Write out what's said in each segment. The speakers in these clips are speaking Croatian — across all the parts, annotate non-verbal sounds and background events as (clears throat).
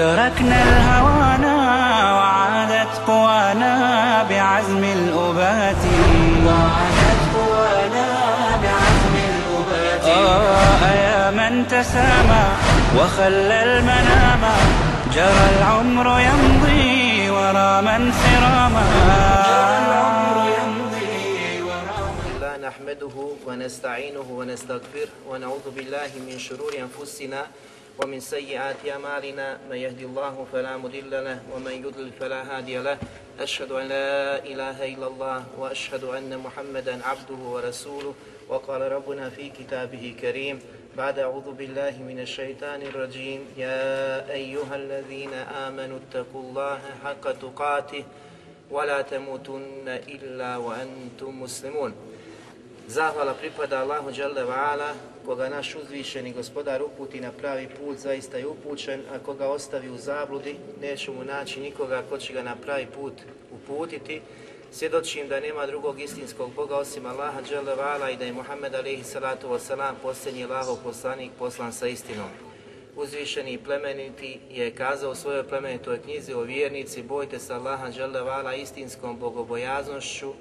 تركنا الهوانا وعادت قوانا بعزم الأبات. وعادت قوانا بعزم الأبات. آه يا من تسامى وخلى المنام. جرى العمر يمضي ورا من سراما جرى العمر يمضي ورا الله نحمده ونستعينه ونستغفره ونعوذ بالله من شرور أنفسنا ومن سيئات أعمالنا من يهدي الله فلا مضل له ومن يضلل فلا هادي له. أشهد أن لا إله إلا الله وأشهد أن محمدا عبده ورسوله. وقال ربنا في كتابه كريم بعد أعوذ بالله من الشيطان الرجيم. يا أيها الذين آمنوا اتقوا الله حق تقاته ولا تموتن إلا وأنتم مسلمون. Zahvala pripada Allahu Đalla Vala, koga naš uzvišeni gospodar uputi na pravi put, zaista je upućen, a koga ostavi u zabludi, neće mu naći nikoga ko će ga na pravi put uputiti. Svjedočim da nema drugog istinskog Boga osim Allaha Đalla Vala i da je Muhammed alaihi salatu wasalam posljednji Allahov poslanik poslan sa istinom. Uzvišeni i plemeniti je kazao u svojoj plemenitoj knjizi o vjernici, bojte se Allaha Đalla Vala istinskom bogobojaznošću,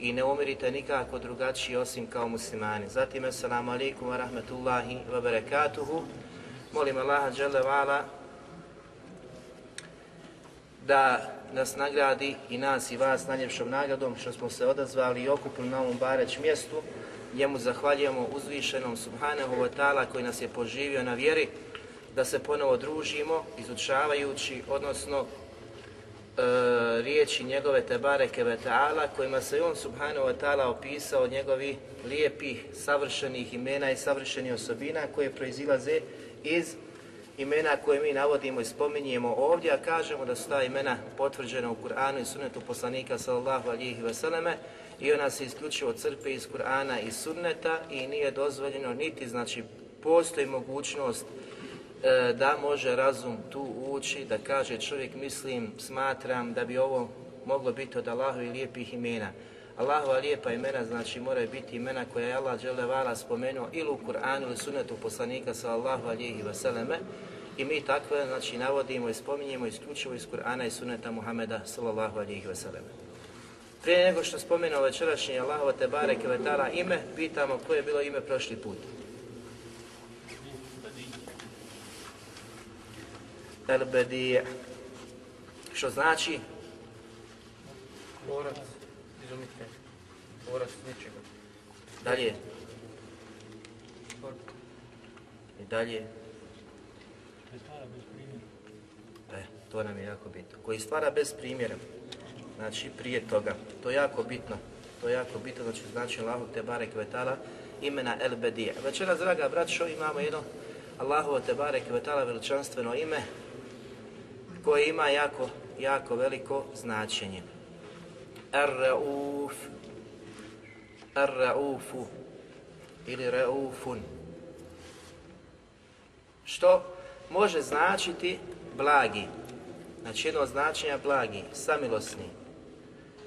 i ne umirite nikako drugačiji osim kao muslimani. Zatim, assalamu alaikum wa rahmatullahi wa barakatuhu. Molim Allaha Đalla Vala da nas nagradi i nas i vas najljepšom nagradom što smo se odazvali i okupili na ovom bareć mjestu. Njemu zahvaljujemo uzvišenom Subhanahu wa ta'ala koji nas je poživio na vjeri da se ponovo družimo izučavajući, odnosno riječi njegove Tebareke ve kojima se on Subhanahu wa Ta'ala opisao njegovi lijepih, savršenih imena i savršenih osobina koje proizilaze iz imena koje mi navodimo i spominjemo ovdje, a kažemo da su ta imena potvrđena u Kur'anu i sunnetu poslanika sallallahu alihi vseleme i ona se isključivo crpe iz Kur'ana i sunneta i nije dozvoljeno niti, znači postoji mogućnost e, da može razum tu ući, da kaže čovjek mislim, smatram da bi ovo moglo biti od Allahovi lijepih imena. Allahova lijepa imena znači moraju biti imena koja je Allah dželevala spomenuo ili u Kur'anu ili sunnetu poslanika sallallahu alihi vseleme i mi takve znači navodimo i spominjemo isključivo iz Kur'ana i sunneta Muhameda sallallahu alihi vseleme. Prije nego što spomenuo večerašnje Allahova Tebare Kevetala ime, pitamo koje je bilo ime prošli put. El Bedi' što znači Tvorac, izumitelj, tvorac ničega. dalje i dalje E, to nam je jako bitno. Koji stvara bez primjera. Znači prije toga. To je jako bitno. To je jako bitno, znači znači Allahu te barek vetala imena El Bedija. Večeras, draga braćo, imamo jedno Allahovo te barek vetala veličanstveno ime koje ima jako, jako veliko značenje. Ar-Rauf, Ar-Raufu ili Raufun. Što može značiti blagi. Znači jedno od značenja blagi, samilosni.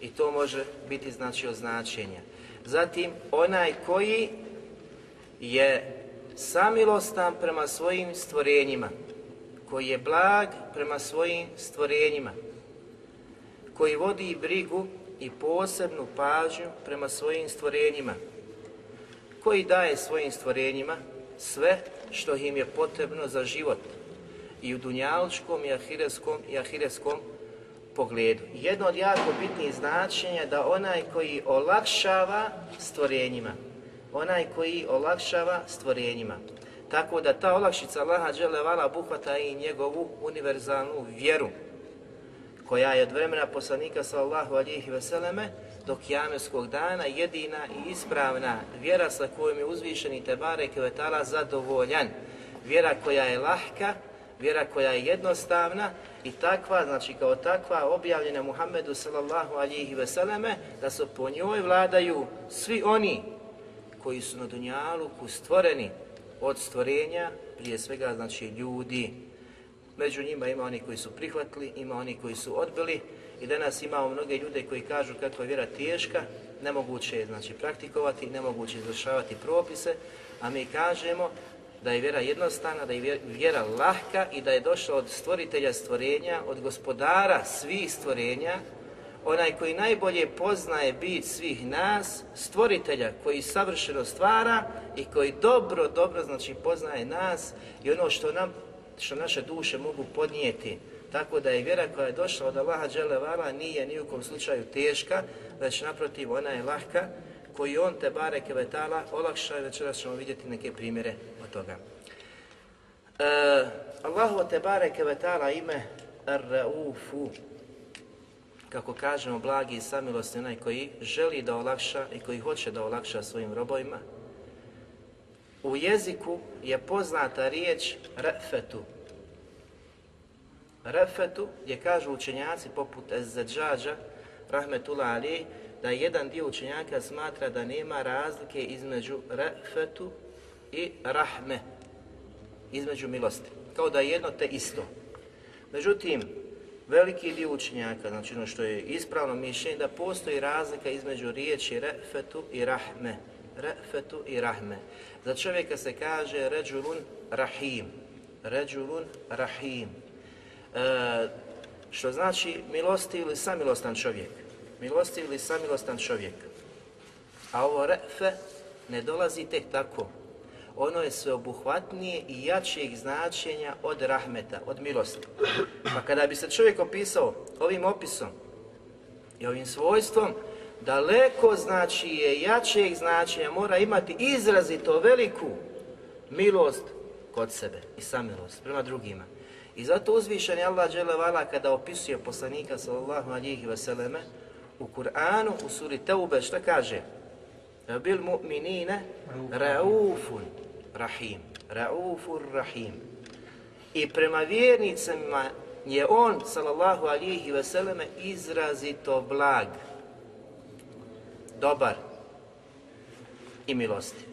I to može biti znači značenja. Zatim onaj koji je samilostan prema svojim stvorenjima, koji je blag prema svojim stvorenjima, koji vodi brigu i posebnu pažnju prema svojim stvorenjima, koji daje svojim stvorenjima sve što im je potrebno za život i u dunjalučkom i ahireskom i ahireskom pogledu. Jedno od jako bitnih značenja da onaj koji olakšava stvorenjima, onaj koji olakšava stvorenjima. Tako da ta olakšica Allaha dželevala obuhvata i njegovu univerzalnu vjeru koja je od vremena poslanika sallallahu alihi veseleme do kijameskog dana jedina i ispravna vjera sa kojom je uzvišeni Tebare Kvetala zadovoljan. Vjera koja je lahka, vjera koja je jednostavna i takva, znači kao takva objavljena Muhammedu sallallahu alihi veseleme, da su po njoj vladaju svi oni koji su na Dunjaluku stvoreni od stvorenja, prije svega znači ljudi. Među njima ima oni koji su prihvatili, ima oni koji su odbili i danas imamo mnoge ljude koji kažu kako je vjera teška, nemoguće je znači praktikovati, nemoguće izvršavati propise, a mi kažemo da je vjera jednostavna, da je vjera lahka i da je došla od stvoritelja stvorenja, od gospodara svih stvorenja, onaj koji najbolje poznaje bit svih nas, stvoritelja koji savršeno stvara i koji dobro, dobro znači poznaje nas i ono što nam što naše duše mogu podnijeti. Tako da je vjera koja je došla od Allaha Đelevala nije ni u kom slučaju teška, već naprotiv ona je lahka, koji on te bare kevetala olakša i večeras ćemo vidjeti neke primjere od toga. E, Allahu te bare kevetala ime Ar-Raufu, kako kažemo, blagi i samilosni onaj koji želi da olakša i koji hoće da olakša svojim robovima. U jeziku je poznata riječ refetu. Refetu je kažu učenjaci poput Ezzeđađa, rahmetullah ali, da jedan dio učenjaka smatra da nema razlike između refetu i rahme, između milosti. Kao da je jedno te isto. Međutim, veliki dio učenjaka, znači ono što je ispravno mišljenje, da postoji razlika između riječi refetu i rahme. Refetu i rahme. Za čovjeka se kaže ređulun rahim. Ređulun rahim. E, što znači milosti ili samilostan čovjek. Milosti ili samilostan čovjek. A ovo refe ne dolazi tek tako. Ono je sveobuhvatnije i jačijeg značenja od rahmeta, od milosti. Pa kada bi se čovjek opisao ovim opisom i ovim svojstvom, daleko znači je jačijeg značenja, mora imati izrazito veliku milost kod sebe i samilost prema drugima. I zato uzvišen je Allah dželevala kada opisuje poslanika sallallahu alihi vseleme u Kur'anu u suri Teube šta kaže? Bil mu'minine raufun rahim. Raufur rahim. I prema vjernicama je on sallallahu alihi vseleme izrazito blag. Dobar i milosti.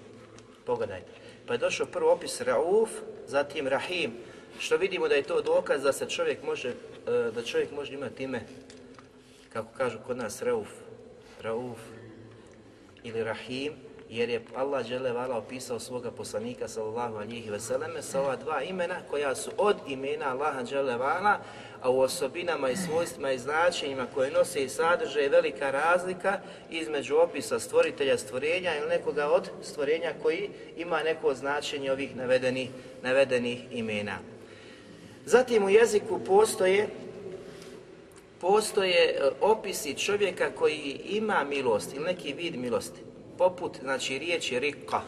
Pogledajte. Pa je došao prvo opis Rauf, zatim Rahim, što vidimo da je to dokaz da se čovjek može, da čovjek može imati ime, kako kažu kod nas Rauf, Rauf ili Rahim, jer je Allah vala opisao svoga poslanika sallallahu alihi veseleme sa ova dva imena koja su od imena Allaha vala, a u osobinama i svojstvima i značenjima koje nose i sadrže je velika razlika između opisa stvoritelja stvorenja ili nekoga od stvorenja koji ima neko značenje ovih navedenih, navedenih imena. Zatim u jeziku postoje postoje e, opisi čovjeka koji ima milost ili neki vid milosti, poput znači riječi rika.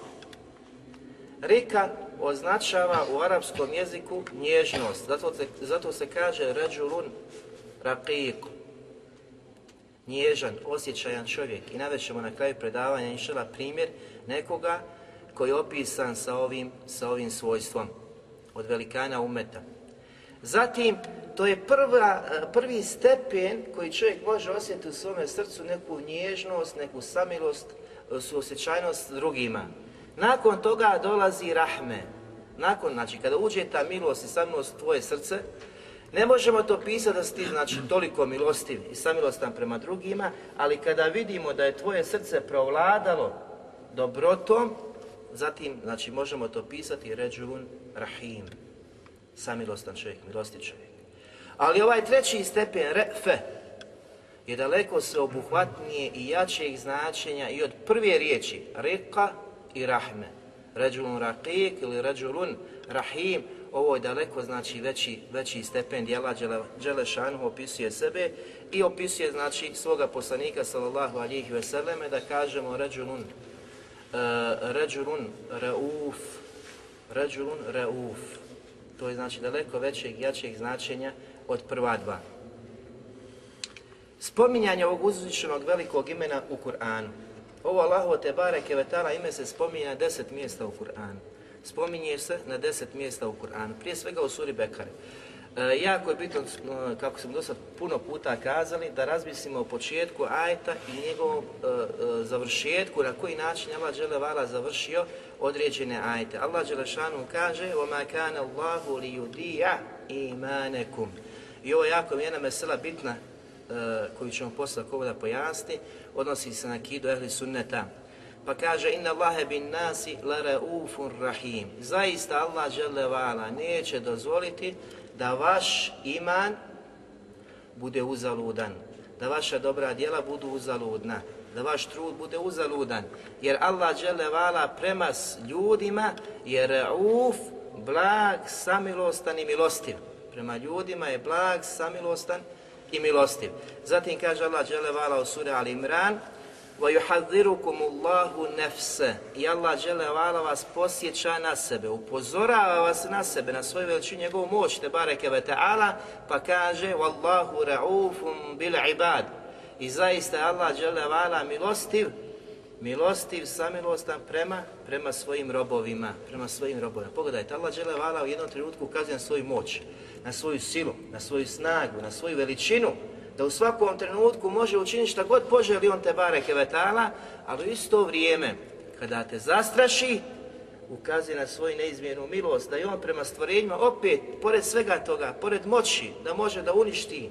Rika označava u arapskom jeziku nježnost, zato se, zato se kaže ređulun raqiq, nježan, osjećajan čovjek. I navećemo na kraju predavanja inšala primjer nekoga koji je opisan sa ovim, sa ovim svojstvom od velikana umeta. Zatim, to je prva, prvi stepen koji čovjek može osjetiti u svome srcu neku nježnost, neku samilost, suosjećajnost drugima. Nakon toga dolazi rahme. Nakon, znači, kada uđe ta milost i samilost tvoje srce, ne možemo to pisati da si ti, znači, toliko milostiv i samilostan prema drugima, ali kada vidimo da je tvoje srce provladalo dobrotom, zatim, znači, možemo to pisati ređun rahim samilostan čovjek, milosti čovjek. Ali ovaj treći stepen, refe, je daleko sveobuhvatnije i jačeg značenja i od prve riječi, reka i rahme. Ređulun raqiq ili ređulun rahim, ovo je daleko znači veći, veći stepen dijela Đelešanu opisuje sebe i opisuje znači svoga poslanika sallallahu alihi veseleme da kažemo ređulun uh, ređulun rauf ređulun rauf to je znači daleko većeg, jačeg značenja od prva dva. Spominjanje ovog uzvišenog velikog imena u Kur'anu. Ovo Allahovo te bareke ime se spominja deset mjesta u Kur'anu. spominje se na deset mjesta u Kur'anu, prije svega u suri Bekare. E, jako je bitno, e, kako smo do sad puno puta kazali, da razmislimo o početku ajeta i njegovom e, završetku na koji način Allah dželevala završio određene ajete. Allah dželešanu kaže: "Wa ma kana Allahu li imanakum." I ovo je jako jedna mesela bitna e, koju ćemo posle ako da pojasni, odnosi se na kidu ehli sunneta. Pa kaže, inna Allahe bin nasi la raufun rahim. Zaista Allah želevala neće dozvoliti da vaš iman bude uzaludan, da vaša dobra djela budu uzaludna, da vaš trud bude uzaludan. Jer Allah Đelevala prema s ljudima je rauf, blag, samilostan i milostiv. Prema ljudima je blag, samilostan i milostiv. Zatim kaže Allah Đelevala u suri Al Imran, وَيُحَذِّرُكُمُ اللَّهُ نَفْسَ I Allah dželevala vas posjeća na sebe, upozorava vas na sebe, na svoju veličinu, njegovu moć, te bareke ve ta'ala, pa kaže وَاللَّهُ رَعُوفٌ بِالْعِبَادِ i zaista je Allah dželevala milostiv, milostiv, samilostan prema, prema svojim robovima, prema svojim robovima. Pogledajte, Allah dželevala u jednom trenutku ukazuje na svoju moć, na svoju silu, na svoju snagu, na svoju veličinu, da u svakom trenutku može učiniti šta god poželi on te bareke vetala, ali u isto vrijeme, kada te zastraši, ukazuje na svoju neizmjernu milost, da je on prema stvorenjima opet, pored svega toga, pored moći, da može da uništi,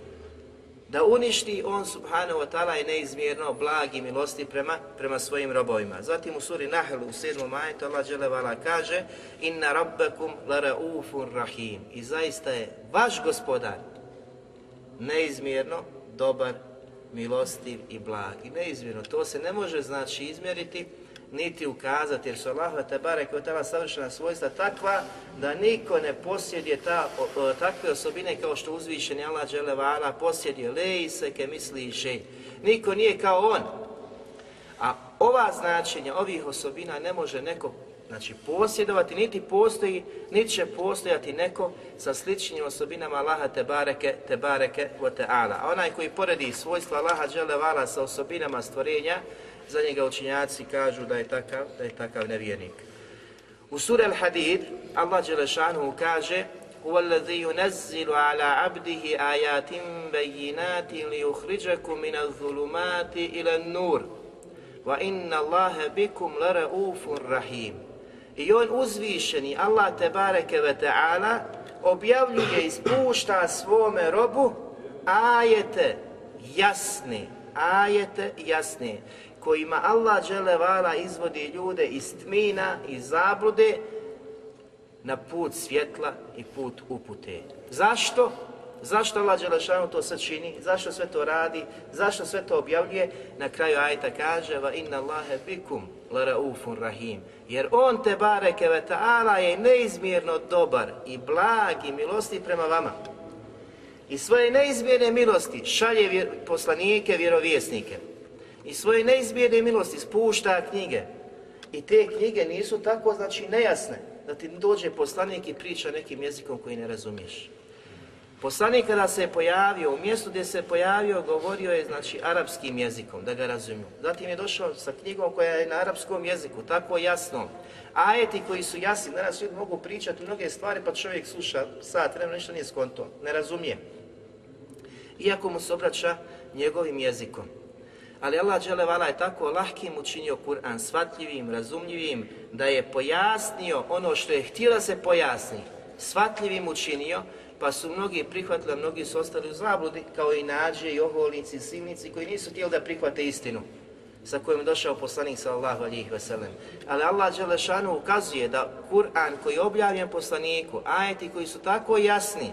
da uništi on subhanahu wa ta'ala je neizmjerno blag i milosti prema, prema svojim robovima. Zatim u suri Nahl u 7. majetu Allah dželevala kaže Inna rabbakum la raufun rahim i zaista je vaš gospodar neizmjerno dobar, milostiv i blag. I neizmjerno, to se ne može znači izmjeriti, niti ukazati, jer su Allah te bare koja tala savršena svojstva takva da niko ne posjeduje ta, o, takve osobine kao što uzvišeni Allah dželevala posjeduje lej se ke misli i žej. Niko nije kao on. A ova značenja ovih osobina ne može neko Znači posjedovati niti postoji, niti će postojati neko sa sličnim osobinama Allaha te bareke, te bareke wa ta'ala. A onaj koji poredi svojstva Allaha dželevala sa osobinama stvorenja, za njega učinjaci kažu da je takav, da je takav nevjernik. U suri Al-Hadid Allah Đelešanu kaže هو الذي ينزل على عبده آيات بينات ليخرجكم من الظلمات إلى النور وإن الله بكم لرؤوف رحيم I on uzvišeni, Allah te bareke ve ta'ala, objavljuje i spušta svome robu ajete jasne, ajete jasne, kojima Allah dželevala izvodi ljude iz tmina i zablude na put svjetla i put upute. Zašto? Zašto Allah Đelešanu to sve čini? Zašto sve to radi? Zašto sve to objavljuje? Na kraju ajta kaže va inna Allahe bikum la raufun rahim. Jer on te bareke ve ta'ala je neizmjerno dobar i blag i milosti prema vama. I svoje neizmjerne milosti šalje vjer, poslanike, vjerovjesnike. I svoje neizmjerne milosti spušta knjige. I te knjige nisu tako, znači, nejasne. Da ti dođe poslanik i priča nekim jezikom koji ne razumiješ. Poslanik kada se je pojavio, u mjestu gdje se je pojavio, govorio je znači arapskim jezikom, da ga razumiju. Zatim je došao sa knjigom koja je na arapskom jeziku, tako jasno. Ajeti koji su jasni, danas ljudi mogu pričati mnoge stvari, pa čovjek sluša sat, vremena ništa nije skonto, ne razumije. Iako mu se obraća njegovim jezikom. Ali Allah dželevala je tako lahkim učinio Kur'an, shvatljivim, razumljivim, da je pojasnio ono što je htio da se pojasni, shvatljivim učinio, pa su mnogi prihvatili, a mnogi su ostali u zabludi, kao i nađe, i oholnici, i silnici, koji nisu htjeli da prihvate istinu sa kojom je došao poslanik sallallahu alihi wasallam. Ali Allah Đelešanu ukazuje da Kur'an koji je objavljen poslaniku, ajeti koji su tako jasni,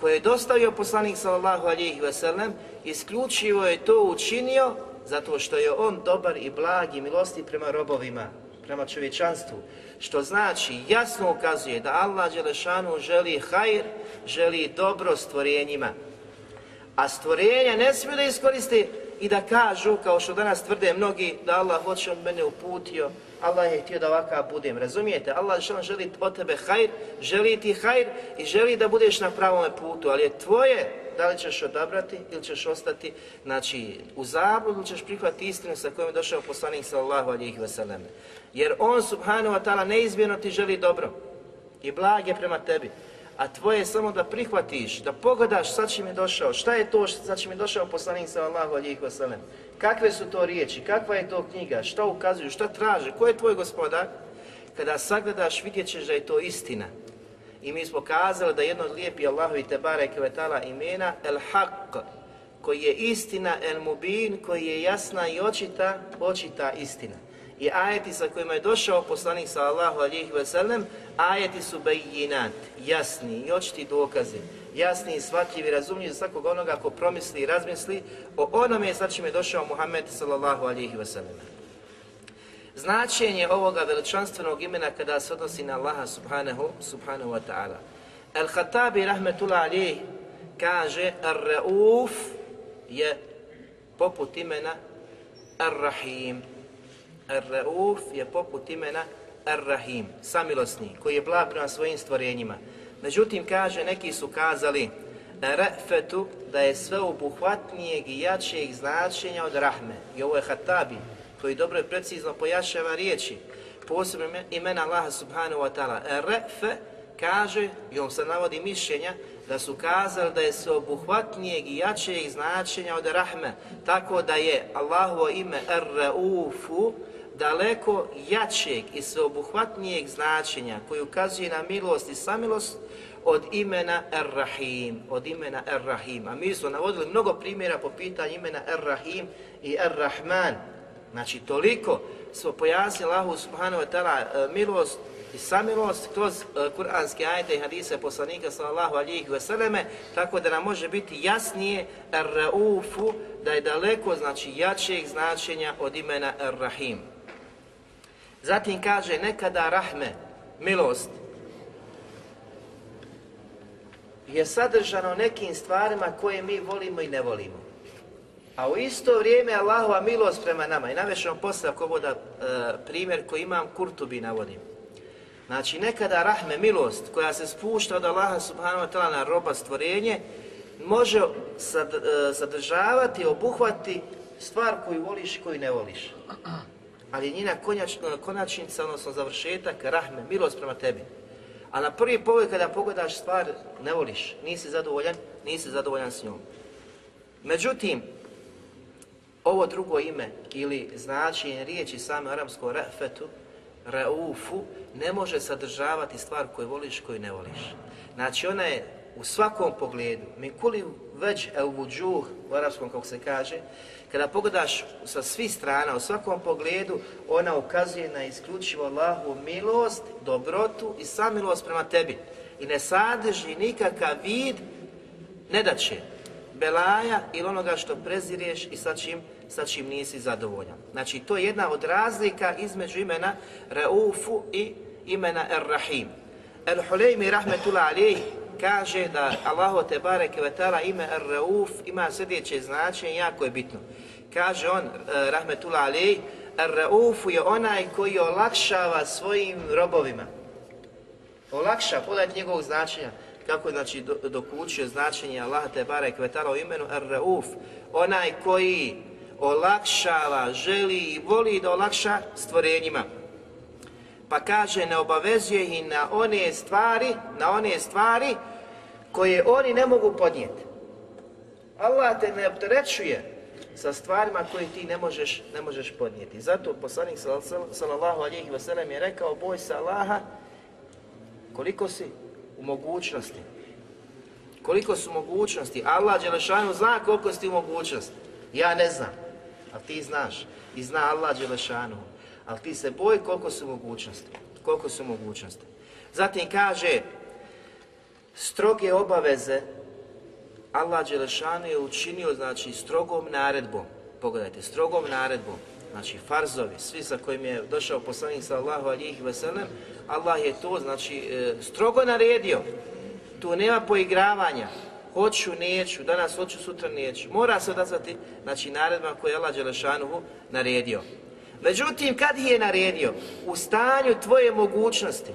koje je dostavio poslanik sallallahu alihi wasallam, isključivo je to učinio zato što je on dobar i blag i milosti prema robovima, prema čovječanstvu. Što znači, jasno ukazuje da Allah Đelešanu želi hajr, želi dobro stvorenjima. A stvorenja ne smiju da iskoriste i da kažu, kao što danas tvrde mnogi, da Allah hoće on mene uputio, Allah je htio da ovakav budem. Razumijete? Allah Đelešanu želi od tebe hajr, želi ti hajr i želi da budeš na pravome putu, ali je tvoje da li ćeš odabrati ili ćeš ostati znači, u zabludu ili ćeš prihvatiti istinu sa kojom je došao poslanik sallallahu alihi wasallam. Jer on subhanahu wa ta'ala neizmjerno ti želi dobro i blage prema tebi. A tvoje je samo da prihvatiš, da pogledaš sa čim je došao, šta je to sa čim je došao poslanik sallallahu alihi wasallam. Kakve su to riječi, kakva je to knjiga, šta ukazuju, šta traže, ko je tvoj gospodar? Kada sagledaš vidjet ćeš da je to istina. I mi smo kazali da jedno od lijepi Allahovi Tebare Kvetala imena El Haq, koji je istina El Mubin, koji je jasna i očita, očita istina. I ajeti sa kojima je došao poslanik sallallahu alihi wasallam, ajeti su bejinat, jasni i očiti dokazi, jasni i shvatljivi, razumljivi za svakog onoga ko promisli i razmisli o onome sa čim je došao Muhammed sallallahu alihi wasallam. Značenje ovoga veličanstvenog imena kada se odnosi na Allaha subhanahu, subhanahu wa ta'ala. Al-Khattabi rahmetullah alih kaže Ar-Rauf je poput imena Ar-Rahim. Ar-Rauf je poput imena Ar-Rahim, samilosni, koji je blag prema svojim stvorenjima. Međutim, kaže, neki su kazali Rafetu da je sve obuhvatnijeg i jačijeg značenja od Rahme. I ovo je Hatabi, koji dobro i precizno pojašava riječi, posebno imena Allaha subhanahu wa ta'ala. Refe kaže, i on se navodi mišljenja, da su kazali da je sveobuhvatnijeg i jačijeg značenja od rahme, tako da je Allahovo ime Ar-Raufu daleko jačeg i sveobuhvatnijeg značenja koji ukazuje na milost i samilost od imena Ar-Rahim, od imena Ar-Rahim. A mi smo navodili mnogo primjera po pitanju imena Ar-Rahim i Ar-Rahman, Znači, toliko smo pojasnili Allahu subhanahu wa ta'ala milost i samilost kroz uh, kuranske ajete i hadise poslanika sallallahu alihi vseleme, tako da nam može biti jasnije Ar-Raufu, da je daleko, znači, jačeg značenja od imena Ar-Rahim. Zatim kaže, nekada rahme, milost, je sadržano nekim stvarima koje mi volimo i ne volimo. A u isto vrijeme Allahova milost prema nama. I navešam posle ako voda e, primjer koji imam, Kurtubi navodim. Znači nekada rahme, milost koja se spušta od Allaha subhanahu wa ta'ala na roba stvorenje, može e, sadržavati, obuhvati stvar koju voliš i koju ne voliš. Ali njena konačnica, odnosno završetak, rahme, milost prema tebi. A na prvi pogled kada pogledaš stvar, ne voliš, nisi zadovoljan, nisi zadovoljan s njom. Međutim, ovo drugo ime ili značenje riječi same aramsko rafetu, raufu, ne može sadržavati stvar koju voliš, koju ne voliš. Znači ona je u svakom pogledu, mi kuli već el vuđuh, u arapskom kako se kaže, kada pogledaš sa svih strana, u svakom pogledu, ona ukazuje na isključivo Allahu milost, dobrotu i samilost prema tebi. I ne sadrži nikakav vid nedaće, belaja ili onoga što prezireš i sa čim, sa čim nisi zadovoljan. Znači, to je jedna od razlika između imena Raufu i imena Ar-Rahim. Al-Huleymi rahmetullah alijih kaže da Allahu te bareke ime Ar-Rauf ima sljedeće značenje, jako je bitno. Kaže on, eh, rahmetullah alijih, Ar-Raufu je onaj koji olakšava svojim robovima. Olakša, pogledajte njegovog značenja kako znači dokučio značenje Allaha te barek u imenu Ar-Rauf, onaj koji olakšava, želi i voli da olakša stvorenjima. Pa kaže ne obavezuje i na one stvari, na one stvari koje oni ne mogu podnijeti. Allah te ne opterećuje sa stvarima koje ti ne možeš, ne možeš podnijeti. Zato poslanik sallallahu alejhi ve sellem je rekao boj se Allaha koliko si u mogućnosti. Koliko su mogućnosti? Allah Đelešanu zna koliko si u mogućnosti. Ja ne znam, ali ti znaš. I zna Allah Đelešanu. Ali ti se boj koliko su mogućnosti. Koliko su mogućnosti. Zatim kaže, stroge obaveze Allah Đelešanu je učinio, znači, strogom naredbom. Pogledajte, strogom naredbom. Znači, farzovi, svi sa kojim je došao poslanik sallahu alijih veselem, Allah je to, znači, e, strogo naredio. Tu nema poigravanja. Hoću, neću, danas hoću, sutra neću. Mora se odazvati, znači, naredbama koje je Allah Đelešanuhu naredio. Međutim, kad je naredio? U stanju tvoje mogućnosti.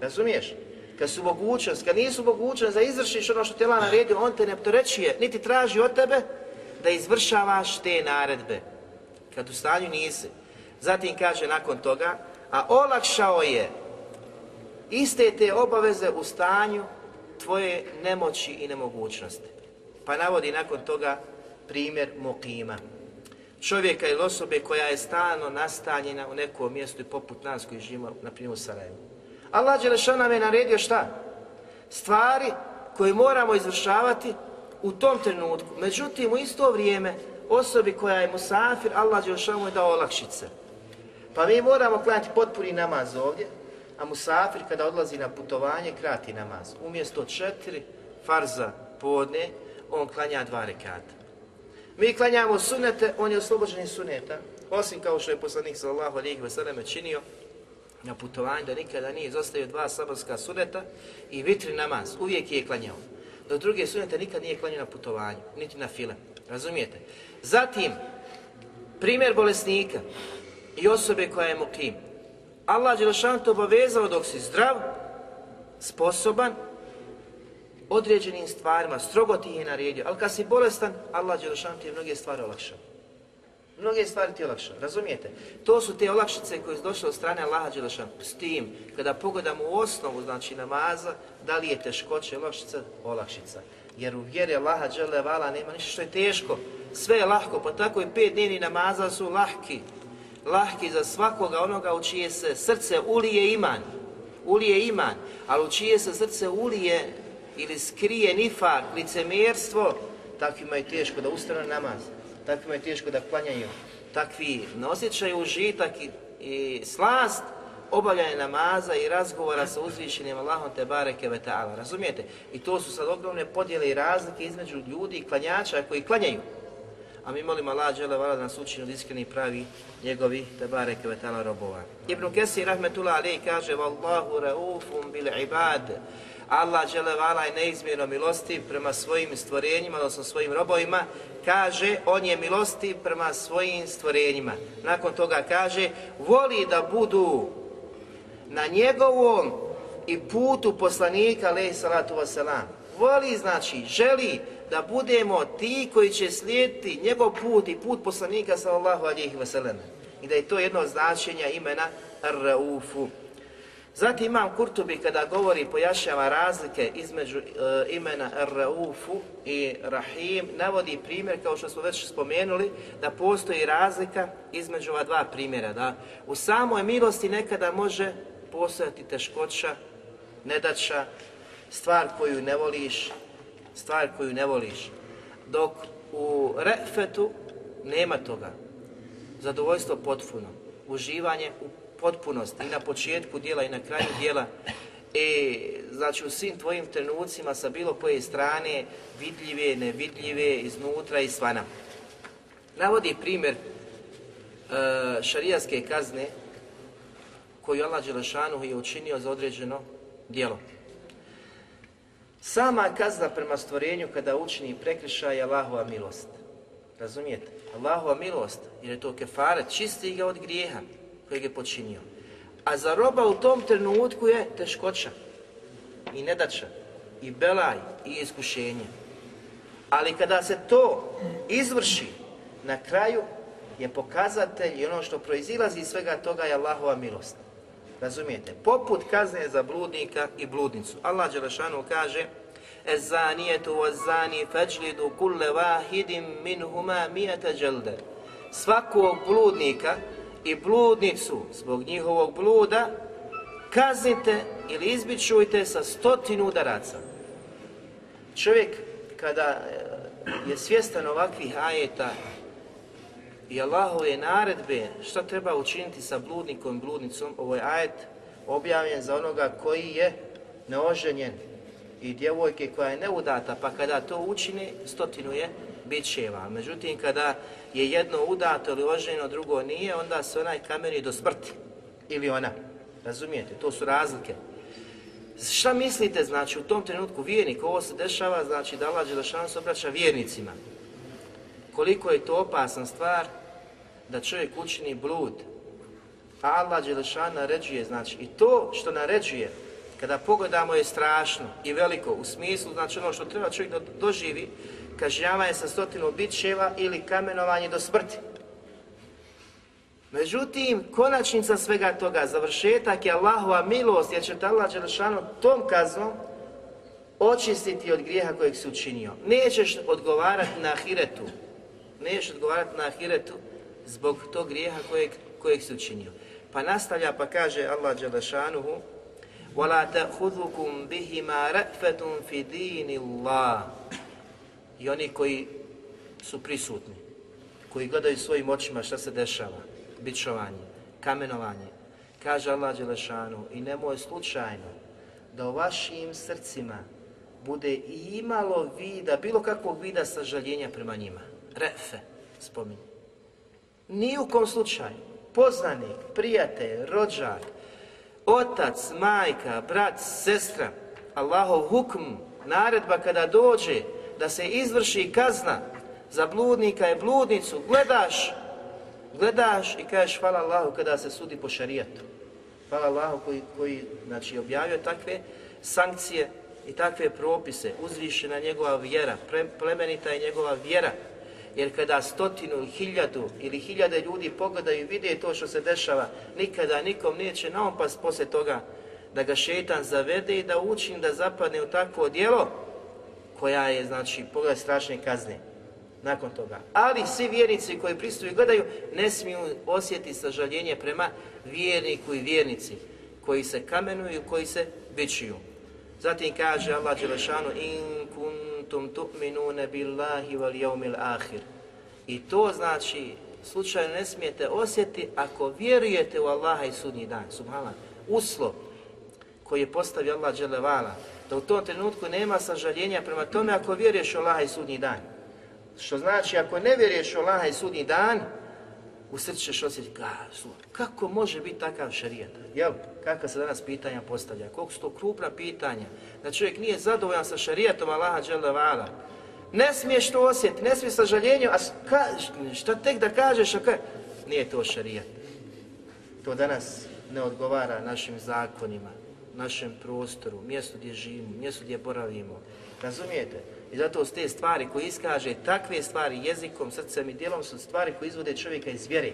Razumiješ? kad su mogućnost, kad nisu mogućnost da izvršiš ono što te Allah naredio, on te ne opterećuje, niti traži od tebe da izvršavaš te naredbe. Kad u stanju nisi. Zatim kaže nakon toga, a olakšao je iste te obaveze u stanju tvoje nemoći i nemogućnosti. Pa navodi nakon toga primjer Mokima. Čovjeka ili osobe koja je stalno nastanjena u nekom mjestu i poput nas koji živimo, na primjer u Sarajevu. Allah Đelešan nam je naredio šta? Stvari koje moramo izvršavati u tom trenutku. Međutim, u isto vrijeme, osobi koja je musafir, Allah Đelešan mu je dao olakšice. Pa mi moramo klanjati potpuni namaz ovdje, a musafir kada odlazi na putovanje krati namaz. Umjesto četiri farza podne, on klanja dva rekata. Mi klanjamo sunete, on je oslobođen suneta, osim kao što je poslanik sallallahu alejhi ve selleme činio na putovanju da nikada nije izostavio dva saborska suneta i vitri namaz, uvijek je klanjao. Do druge sunete nikad nije klanjao na putovanju, niti na file. Razumijete? Zatim, primjer bolesnika i osobe koja je mukim. Allah Đelešan te obavezao dok si zdrav, sposoban, određenim stvarima, strogo ti je naredio, ali kad si bolestan, Allah Đelešan ti je mnoge stvari olakšao. Mnoge stvari ti olakša, razumijete? To su te olakšice koje su došle od strane Allaha Đelešan. S tim, kada pogledamo u osnovu, znači namaza, da li je teškoće olakšica? Olakšica. Jer u vjeri Allaha Đelevala nema ništa što je teško. Sve je lahko, pa tako i pet dnevni namaza su lahki. Lahki za svakoga onoga u čije se srce ulije iman. Ulije iman, ali u čije se srce ulije ili skrije nifak, licemjerstvo, takvima je teško da ustane na namaz, takvima je teško da klanjaju, takvi ne osjećaju užitak i, i slast obavljanja namaza i razgovora sa uzvišenim Allahom te bareke ve ta'ala, razumijete? I to su sad ogromne podjele i razlike između ljudi i klanjača koji klanjaju. A mi molimo Allah dželle vala da nas od iskreni pravi njegovi te bareke ve ta'ala robova. Ibn Kesir rahmetullah alejhi kaže: "Wallahu raufun bil ibad." Allah dželevala je neizmjerno milostiv prema svojim stvorenjima, odnosno svojim robovima, kaže, on je milostiv prema svojim stvorenjima. Nakon toga kaže, voli da budu na njegovom i putu poslanika, alaih salatu wasalam. Voli, znači, želi da budemo ti koji će slijediti njegov put i put poslanika, sallallahu alaihi wasalam. I da je to jedno značenja imena Ar-Raufu. Zatim imam Kurtubi kada govori i pojašnjava razlike između e, imena Ar-Raufu i Rahim, navodi primjer, kao što smo već spomenuli, da postoji razlika između ova dva primjera. Da u samoj milosti nekada može postojati teškoća, nedaća, stvar koju ne voliš, stvar koju ne voliš. Dok u Refetu nema toga. Zadovoljstvo potpuno. Uživanje u potpunosti i na početku dijela i na kraju dijela. E, znači u svim tvojim trenucima sa bilo koje strane, vidljive, nevidljive, iznutra i svana. Navodi primjer e, šarijaske kazne koju Allah Đelešanu je učinio za određeno dijelo. Sama kazna prema stvorenju kada učini prekršaj je Allahova milost. Razumijete? Allahova milost, jer je to kefaret, čisti ga od grijeha kojeg je počinio. A za roba u tom trenutku je teškoća i nedača i belaj i iskušenje. Ali kada se to izvrši na kraju je pokazatelj i ono što proizilazi iz svega toga je Allahova milost. Razumijete? Poput kazne za bludnika i bludnicu. Allah Đelešanu kaže Ezanijetu vazani feđlidu kulle vahidim minhuma mijete dželde. Svakog bludnika i bludnicu zbog njihovog bluda kaznite ili izbičujte sa stotinu udaraca. Čovjek kada je svjestan ovakvih ajeta i Allahove naredbe šta treba učiniti sa bludnikom i bludnicom, ovo je ajet objavljen za onoga koji je neoženjen i djevojke koja je neudata, pa kada to učini, stotinu je bićeva. Međutim, kada je jedno udato ili oženjeno, drugo nije, onda se onaj kameni do smrti. Ili ona. Razumijete? To su razlike. Šta mislite, znači, u tom trenutku vjernik, ovo se dešava, znači, da Allah Đelešan se obraća vjernicima. Koliko je to opasna stvar da čovjek učini blud. A Allah Đelešan naređuje, znači, i to što naređuje, kada pogledamo je strašno i veliko u smislu, znači ono što treba čovjek da doživi, kažnjavanje sa stotinu bićeva ili kamenovanje do smrti. Međutim, konačnica svega toga, završetak je Allahova milost, jer će te Allah Đelešanu tom kaznom očistiti od grijeha kojeg si učinio. Nećeš odgovarati na ahiretu, nećeš odgovarati na ahiretu zbog tog grijeha kojeg, kojeg si učinio. Pa nastavlja pa kaže Allah Đelešanuhu وَلَا تَأْخُذُكُمْ بِهِمَا رَأْفَةٌ فِي دِينِ اللَّهِ i oni koji su prisutni, koji gledaju svojim očima šta se dešava, bičovanje, kamenovanje, kaže Allah Đelešanu i nemoj slučajno da u vašim srcima bude i imalo vida, bilo kakvog vida sažaljenja prema njima. Refe, spominje. Ni u kom slučaju, poznanik, prijatelj, rođak, otac, majka, brat, sestra, Allahov hukm, naredba kada dođe da se izvrši kazna za bludnika i bludnicu, gledaš, gledaš i kažeš hvala Allahu kada se sudi po šarijatu. Hvala Allahu koji, koji znači, objavio takve sankcije i takve propise, uzvišena njegova vjera, plemenita je njegova vjera, jer kada stotinu ili hiljadu ili hiljade ljudi pogledaju i vide to što se dešava, nikada nikom neće naopast poslije toga da ga šetan zavede i da učini da zapadne u takvo djelo koja je, znači, pogled strašne kazne nakon toga. Ali svi vjernici koji pristuju i gledaju ne smiju osjetiti sažaljenje prema vjerniku i vjernici koji se kamenuju koji se bičuju. Zatim kaže Allah Đelešanu in kuntum tu'minune billahi wal jevmil ahir. I to znači slučajno ne smijete osjetiti ako vjerujete u Allaha i sudnji dan. Subhala. Uslov koji je postavio Allah Đelevala, da u tom trenutku nema sažaljenja prema tome ako vjeruješ u Allaha i sudnji dan. Što znači, ako ne vjeruješ u Allaha i sudnji dan, u srcu ćeš osjetiti, kako može biti takav šarijet? Jel, kakva se danas pitanja postavlja? Koliko su to krupna pitanja? Da čovjek nije zadovoljan sa šarijetom Allaha dželevala. Ne smiješ to osjetiti, ne smiješ sažaljenju, a ka, šta tek da kažeš, a ka... Nije to šarijet. To danas ne odgovara našim zakonima, našem prostoru, mjestu gdje živimo, mjestu gdje boravimo. Razumijete? I zato s te stvari koje iskaže takve stvari jezikom, srcem i djelom su stvari koje izvode čovjeka iz vjere.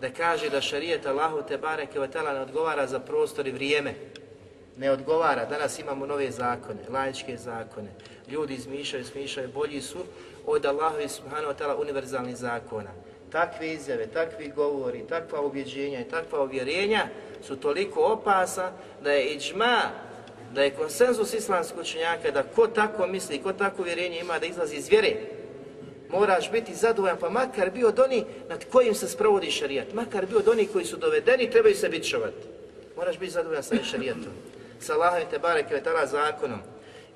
Da kaže da šarijet Allahu te bareke ne odgovara za prostor i vrijeme. Ne odgovara. Danas imamo nove zakone, laičke zakone. Ljudi izmišljaju, smišljaju, bolji su od Allahu subhanahu wa ta'ala univerzalnih zakona. Takve izjave, takvi govori, takva ubjeđenja i takva uvjerenja su toliko opasa da je iđma da je konsenzus islamskog učenjaka da ko tako misli, ko tako uvjerenje ima da izlazi iz vjere, moraš biti zadovoljan, pa makar bio od onih nad kojim se sprovodi šarijat, makar bio od onih koji su dovedeni, trebaju se bićovati. Moraš biti zadovoljan sa šarijatom, sa Allahom barek zakonom.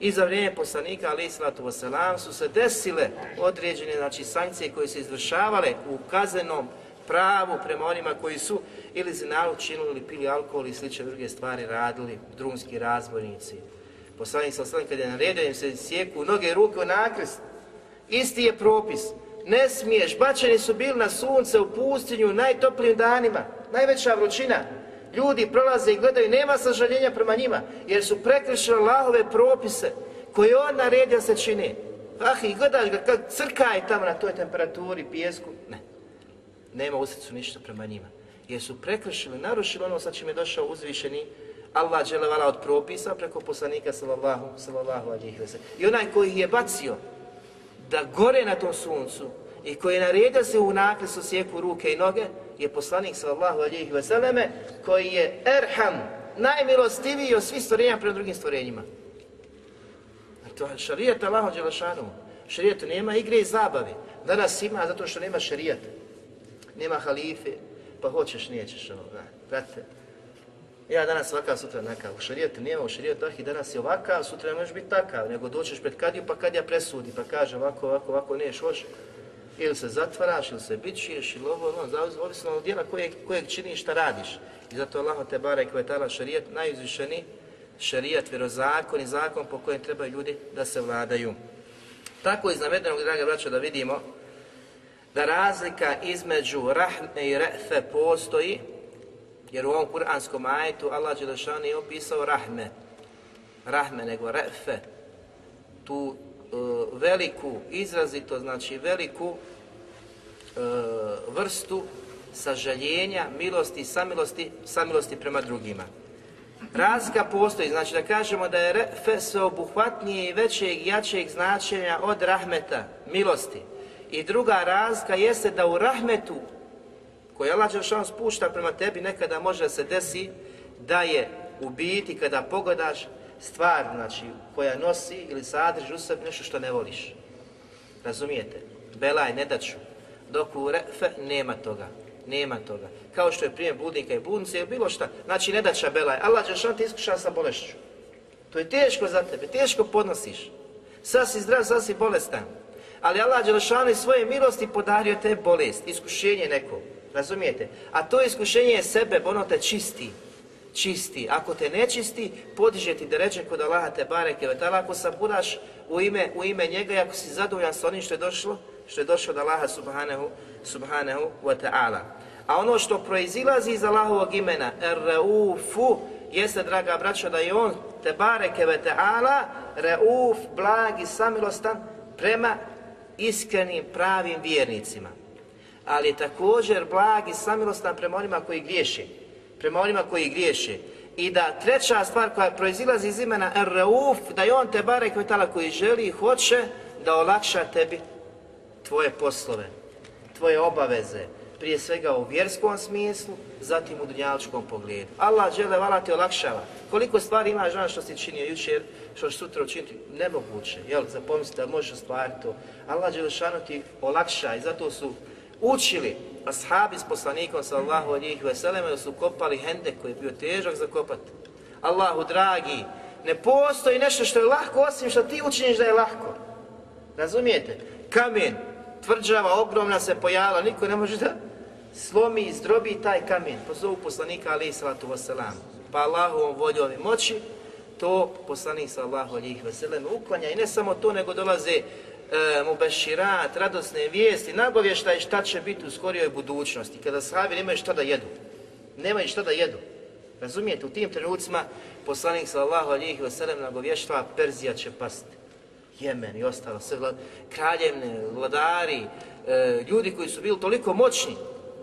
I za vrijeme poslanika, ali islatu wasalam, su se desile određene znači, sankcije koje su izvršavale u kaznenom pravu prema onima koji su ili zinalu činili ili pili alkohol i slične druge stvari radili, drumski razbojnici. Poslanik sa kad je naredio im se sjeku noge i ruke u nakrst, isti je propis. Ne smiješ, bačeni su bili na sunce u pustinju u najtoplijim danima, najveća vrućina. Ljudi prolaze i gledaju, nema sažaljenja prema njima, jer su prekršili Allahove propise koje on naredio se čini. Ah, i gledaš ga kad crka je tamo na toj temperaturi, pijesku. Ne, nema u srcu ništa prema njima. Jer su prekršili, narušili ono sa čim je došao uzvišeni Allah dželevala od propisa preko poslanika sallallahu, sallallahu alihi I onaj koji ih je bacio da gore na tom suncu i koji je naredio se u nakresu sjeku ruke i noge je poslanik sallallahu alihi veseleme koji je erham, najmilostiviji od svih stvorenja prema drugim stvorenjima. To je šarijet Allahu Đelešanu. Šarijetu nema igre i zabave. Danas ima zato što nema šarijeta nema halife, pa hoćeš, nećeš, ono, da, brate. Ja danas ovakav, sutra nakav. U šarijetu nema, u šarijetu i danas je ovakav, sutra ne možeš biti takav, nego doćeš pred kadiju pa kadija presudi, pa kaže ovako, ovako, ovako, neš, hoće. Ili se zatvaraš, ili se bićuješ, ili ovo, ono, zavisno od djela kojeg, kojeg činiš, šta radiš. I zato Allah te bare koje je tada šarijet najizvišeni, šarijat, vjerozakon i zakon po kojem trebaju ljudi da se vladaju. Tako iz navedenog, draga braća, da vidimo da razlika između rahme i refe postoji, Jer u ovom kuranskom ajetu Allah Đelešanu je opisao rahme. Rahme, nego refe. Tu e, veliku, izrazito, znači veliku e, vrstu sažaljenja, milosti i samilosti, samilosti prema drugima. Razlika postoji, znači da kažemo da je refe sveobuhvatnije i većeg i jačeg značenja od rahmeta, milosti. I druga razlika jeste da u rahmetu koji Allah Đelšan spušta prema tebi nekada može se desi da je u biti kada pogledaš stvar znači, koja nosi ili sadrži u sebi nešto što ne voliš. Razumijete? Belaj, ne daću. Dok u refe nema toga. Nema toga. Kao što je prijem budnika i budnice ili bilo šta. Znači ne daća belaj. Allah Đelšan ti iskuša sa bolešću. To je teško za tebe, teško podnosiš. Sad si zdrav, sad si bolestan. Ali Allah Đelšanu svoje milosti podario te bolest, iskušenje neko. Razumijete? A to iskušenje je sebe, ono te čisti. Čisti. Ako te ne čisti, podiže ti da reče kod Allaha te bareke vetala. Ako saburaš u ime, u ime njega i ako si zadovoljan sa onim što je došlo, što je došlo od Allaha subhanahu, subhanahu wa ta'ala. A ono što proizilazi iz Allahovog imena, Ar-Raufu, jeste, draga braćo, da je on, te bareke ve ta'ala, Rauf, blag i samilostan, prema iskrenim, pravim vjernicima. Ali također blag i samilostan prema onima koji griješe. Prema onima koji griješe. I da treća stvar koja proizilazi iz imena Ar-Rauf, da je on te barek ve ta'ala koji želi i hoće da olakša tebi tvoje poslove, tvoje obaveze, prije svega u vjerskom smislu, zatim u dunjaličkom pogledu. Allah žele vala te olakšava. Koliko stvari imaš žena što si činio jučer, što će sutra učiniti, nemoguće, jel, za pomisliti da možeš ostvariti to. Allah Đelešanu ti olakša i zato su učili ashabi s poslanikom sallahu alijih veselema da su kopali hendek koji je bio težak za kopati. Allahu dragi, ne postoji nešto što je lahko osim što ti učiniš da je lahko. Razumijete? Kamen, tvrđava, ogromna se pojavila, niko ne može da slomi i zdrobi taj kamen. Pozovu poslanika alaih salatu wasalam. Pa Allahovom voljom i moći, to poslanik sallahu alijih veselem uklanja. I ne samo to, nego dolaze e, mu beširat, radosne vijesti, nagovještaj šta će biti u skorijoj budućnosti. Kada sahabi nemaju šta da jedu. Nemaju šta da jedu. Razumijete, u tim trenucima poslanik sallahu alijih veselem nagovještava Perzija će pasti. Jemen i ostalo, sve vlad, kraljevne, vladari, e, ljudi koji su bili toliko moćni,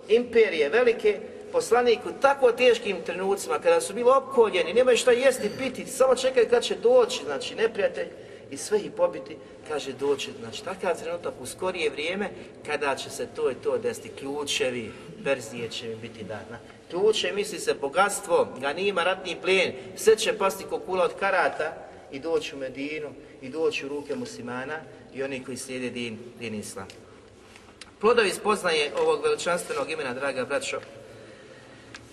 imperije velike, poslanik u tako teškim trenucima, kada su bili opkoljeni, nemaju šta jesti, piti, samo čekaju kad će doći, znači neprijatelj, i sve ih pobiti, kaže doći, znači takav trenutak u skorije vrijeme, kada će se to i to desiti, ključevi, verzije će mi biti dana. Ključe misli se bogatstvo, ganima, ratni plijen, sve će pasti kula od karata i doći u Medinu, i doći u ruke muslimana i oni koji slijede din, din islam. Plodovi spoznaje ovog veličanstvenog imena, draga braćo,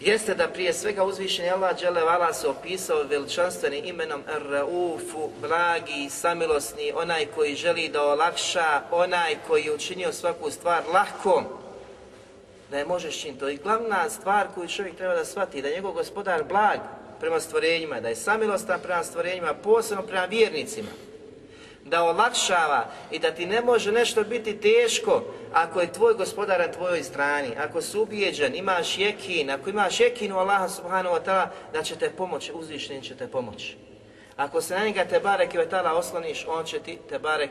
jeste da prije svega uzvišeni Allah Đelevala se opisao veličanstvenim imenom Ar-Raufu, blagi, samilosni, onaj koji želi da olakša, onaj koji je učinio svaku stvar lahkom, da je možeš činiti. To je glavna stvar koju čovjek treba da shvati, da je njegov gospodar blag prema stvorenjima, da je samilostan prema stvorenjima, posebno prema vjernicima da olakšava i da ti ne može nešto biti teško ako je tvoj gospodar na tvojoj strani, ako si ubijeđen, imaš jekin, ako imaš jekin u Allaha subhanahu wa ta'ala, da će te pomoći, uzvišen će te pomoći. Ako se na njega te bare osloniš, on će ti te bare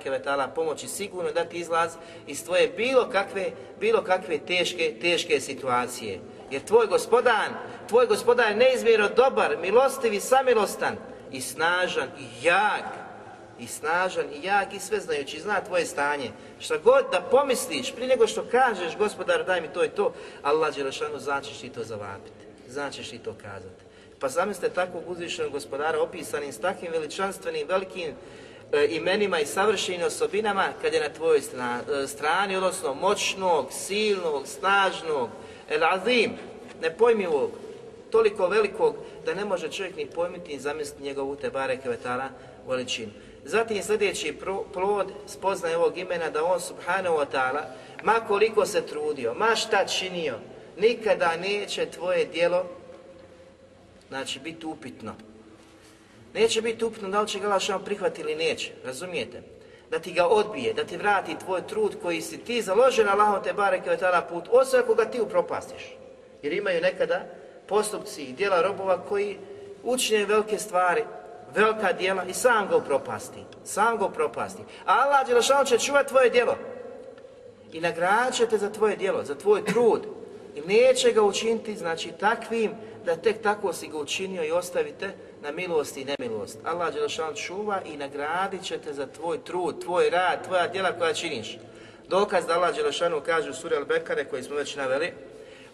pomoći sigurno da ti izlaz iz tvoje bilo kakve, bilo kakve teške, teške situacije. Jer tvoj gospodar, tvoj gospodar je neizmjerno dobar, milostiv i samilostan i snažan i jak i snažan i jak i sveznajući, zna tvoje stanje. Šta god da pomisliš, prije nego što kažeš, gospodar daj mi to i to, Allah Đelešanu značiš ti to zavapiti, značiš ti to kazati. Pa zamislite takvog uzvišenog gospodara opisanim s takvim veličanstvenim, velikim e, imenima i savršenim osobinama kad je na tvojoj strani, e, strani, odnosno moćnog, silnog, snažnog, el azim, nepojmivog, toliko velikog da ne može čovjek ni pojmiti ni zamisliti njegovu te bare kvetara veličinu. Zatim sljedeći plod spoznaje ovog imena da on subhanahu wa ta'ala, ma koliko se trudio, ma šta činio, nikada neće tvoje dijelo znači biti upitno. Neće biti upitno da li će ga prihvati ili neće, razumijete? Da ti ga odbije, da ti vrati tvoj trud koji si ti založen Allahom te bareke ve ta'ala put, osim ako ga ti upropastiš. Jer imaju nekada postupci i djela robova koji učine velike stvari, velika djela i sam ga upropasti. Sam ga upropasti. A Allah Đelešanu će čuvati tvoje djelo. I nagradit će te za tvoje djelo, za tvoj trud. I neće ga učiniti, znači, takvim da tek tako si ga učinio i ostavite na milost i nemilost. Allah Đelešanu čuva i nagradit će te za tvoj trud, tvoj rad, tvoja djela koja činiš. Dokaz da Allah Đelešanu kaže u suri Al-Bekare koji smo već naveli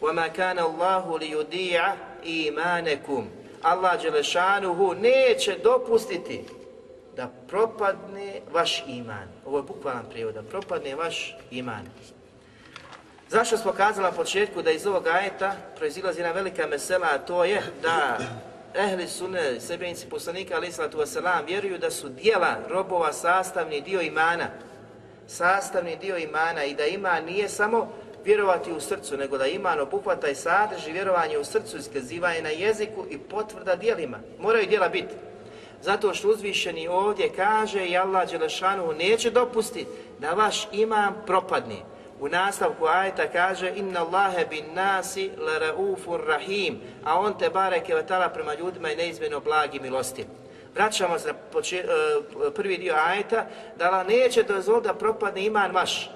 وَمَا كَانَ اللَّهُ لِيُدِيعَ إِيمَانَكُمْ Allah Đelešanuhu neće dopustiti da propadne vaš iman. Ovo je bukvalan prijevod, da propadne vaš iman. Zašto smo kazali na početku da iz ovog ajeta proizilazi jedna velika mesela, a to je da ehli sunne, sebenici poslanika, ali islatu wasalam, vjeruju da su dijela robova sastavni dio imana. Sastavni dio imana i da iman nije samo vjerovati u srcu, nego da iman obuhvata i sadrži vjerovanje u srcu, iskazivanje na jeziku i potvrda dijelima. Moraju dijela biti. Zato što uzvišeni ovdje kaže i Allah Đelešanu neće dopustiti da vaš iman propadne. U nastavku ajeta kaže Inna Allahe bin nasi rahim, a on te bareke vatala prema ljudima i neizmjeno blagi milosti. Vraćamo se na e, prvi dio ajeta, da Allah neće dozvoliti da propadne iman vaš.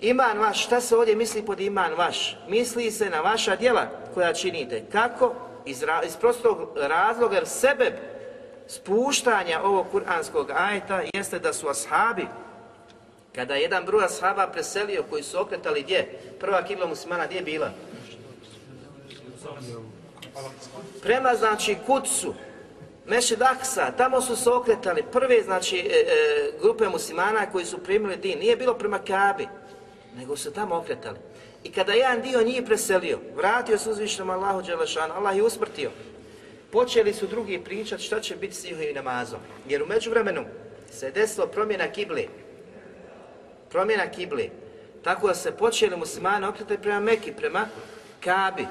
Iman vaš, šta se ovdje misli pod iman vaš? Misli se na vaša djela koja činite. Kako? Iz, iz prostog razloga, jer sebe spuštanja ovog kuranskog ajeta jeste da su ashabi, kada je jedan broj ashaba preselio koji su okretali gdje? Prva kibla muslimana gdje je bila? Prema znači Kutsu, Mešid Aksa, tamo su se okretali prve znači e, e, grupe muslimana koji su primili din. Nije bilo prema Kabi, nego su tamo okretali. I kada jedan dio njih preselio, vratio se uzvišenom Allahu Đelešanu, Allah je usmrtio. Počeli su drugi pričati šta će biti s njihovim namazom. Jer u međuvremenu se desilo promjena kibli. Promjena kibli. Tako da se počeli muslimani okretati prema Meki, prema Kabi.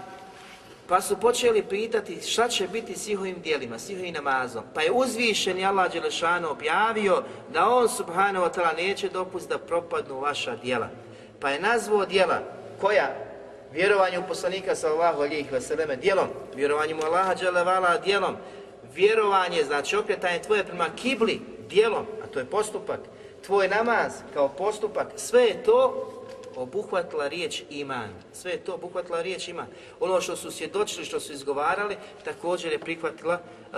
Pa su počeli pitati šta će biti s njihovim dijelima, s njihovim namazom. Pa je uzvišeni Allah Đelešanu objavio da on subhanahu wa ta'ala neće dopustiti da propadnu vaša dijela. Pa je nazvao dijela koja? Vjerovanje u poslanika sallallahu alihi vseleme dijelom, vjerovanje u Allaha dželevala dijelom, vjerovanje, znači okretanje tvoje prema kibli dijelom, a to je postupak, tvoj namaz kao postupak, sve je to obuhvatila riječ iman. Sve je to obuhvatila riječ iman. Ono što su svjedočili, što su izgovarali, također je prihvatila, uh,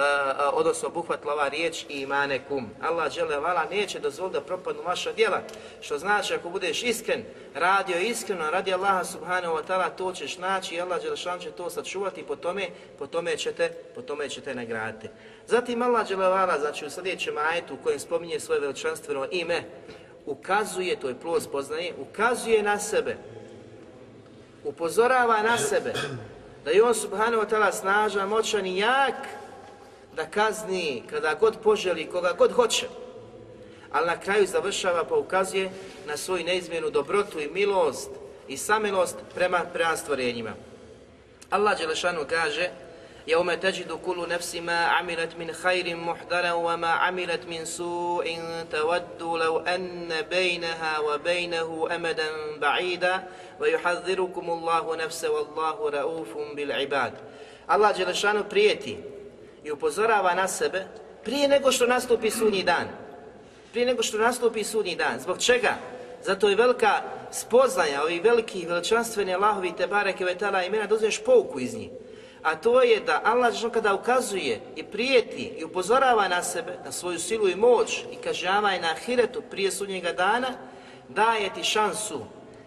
odnosno obuhvatila ova riječ imane kum. Allah žele vala neće dozvoliti da propadnu vaša djela. Što znači ako budeš iskren, radio iskreno, radi Allaha subhanahu wa ta'ala, to ćeš naći i Allah Đelešan će to sačuvati i po tome, po tome ćete, po tome ćete nagraditi. Zatim Allah Đelevala, znači u sljedećem ajetu u kojem spominje svoje veličanstveno ime, ukazuje, to je plus poznaje, ukazuje na sebe, upozorava na sebe, da je on subhanahu wa ta'ala snažan, moćan i jak, da kazni kada god poželi, koga god hoće. Ali na kraju završava pa ukazuje na svoju neizmjenu dobrotu i milost i samilost prema, prema stvorenjima. Allah Đelešanu kaže يوم تجد كل نفس ما عملت من خير محضرا وما عملت من سوء تود لو أن بينها وبينه أمدا بعيدا ويحذركم الله نفسه والله رؤوف بالعباد Allah Đelešanu prijeti i upozorava na sebe prije nego što nastupi sudnji dan. Prije nego što nastupi sudnji dan. Zbog čega? Zato je velika spoznaja ovih velikih veličanstveni Allahovi te bareke vetala imena da uzmeš pouku iz njih a to je da Allah kada ukazuje i prijeti i upozorava na sebe, na svoju silu i moć i kažnjava i na ahiretu prije sudnjega dana, daje ti šansu,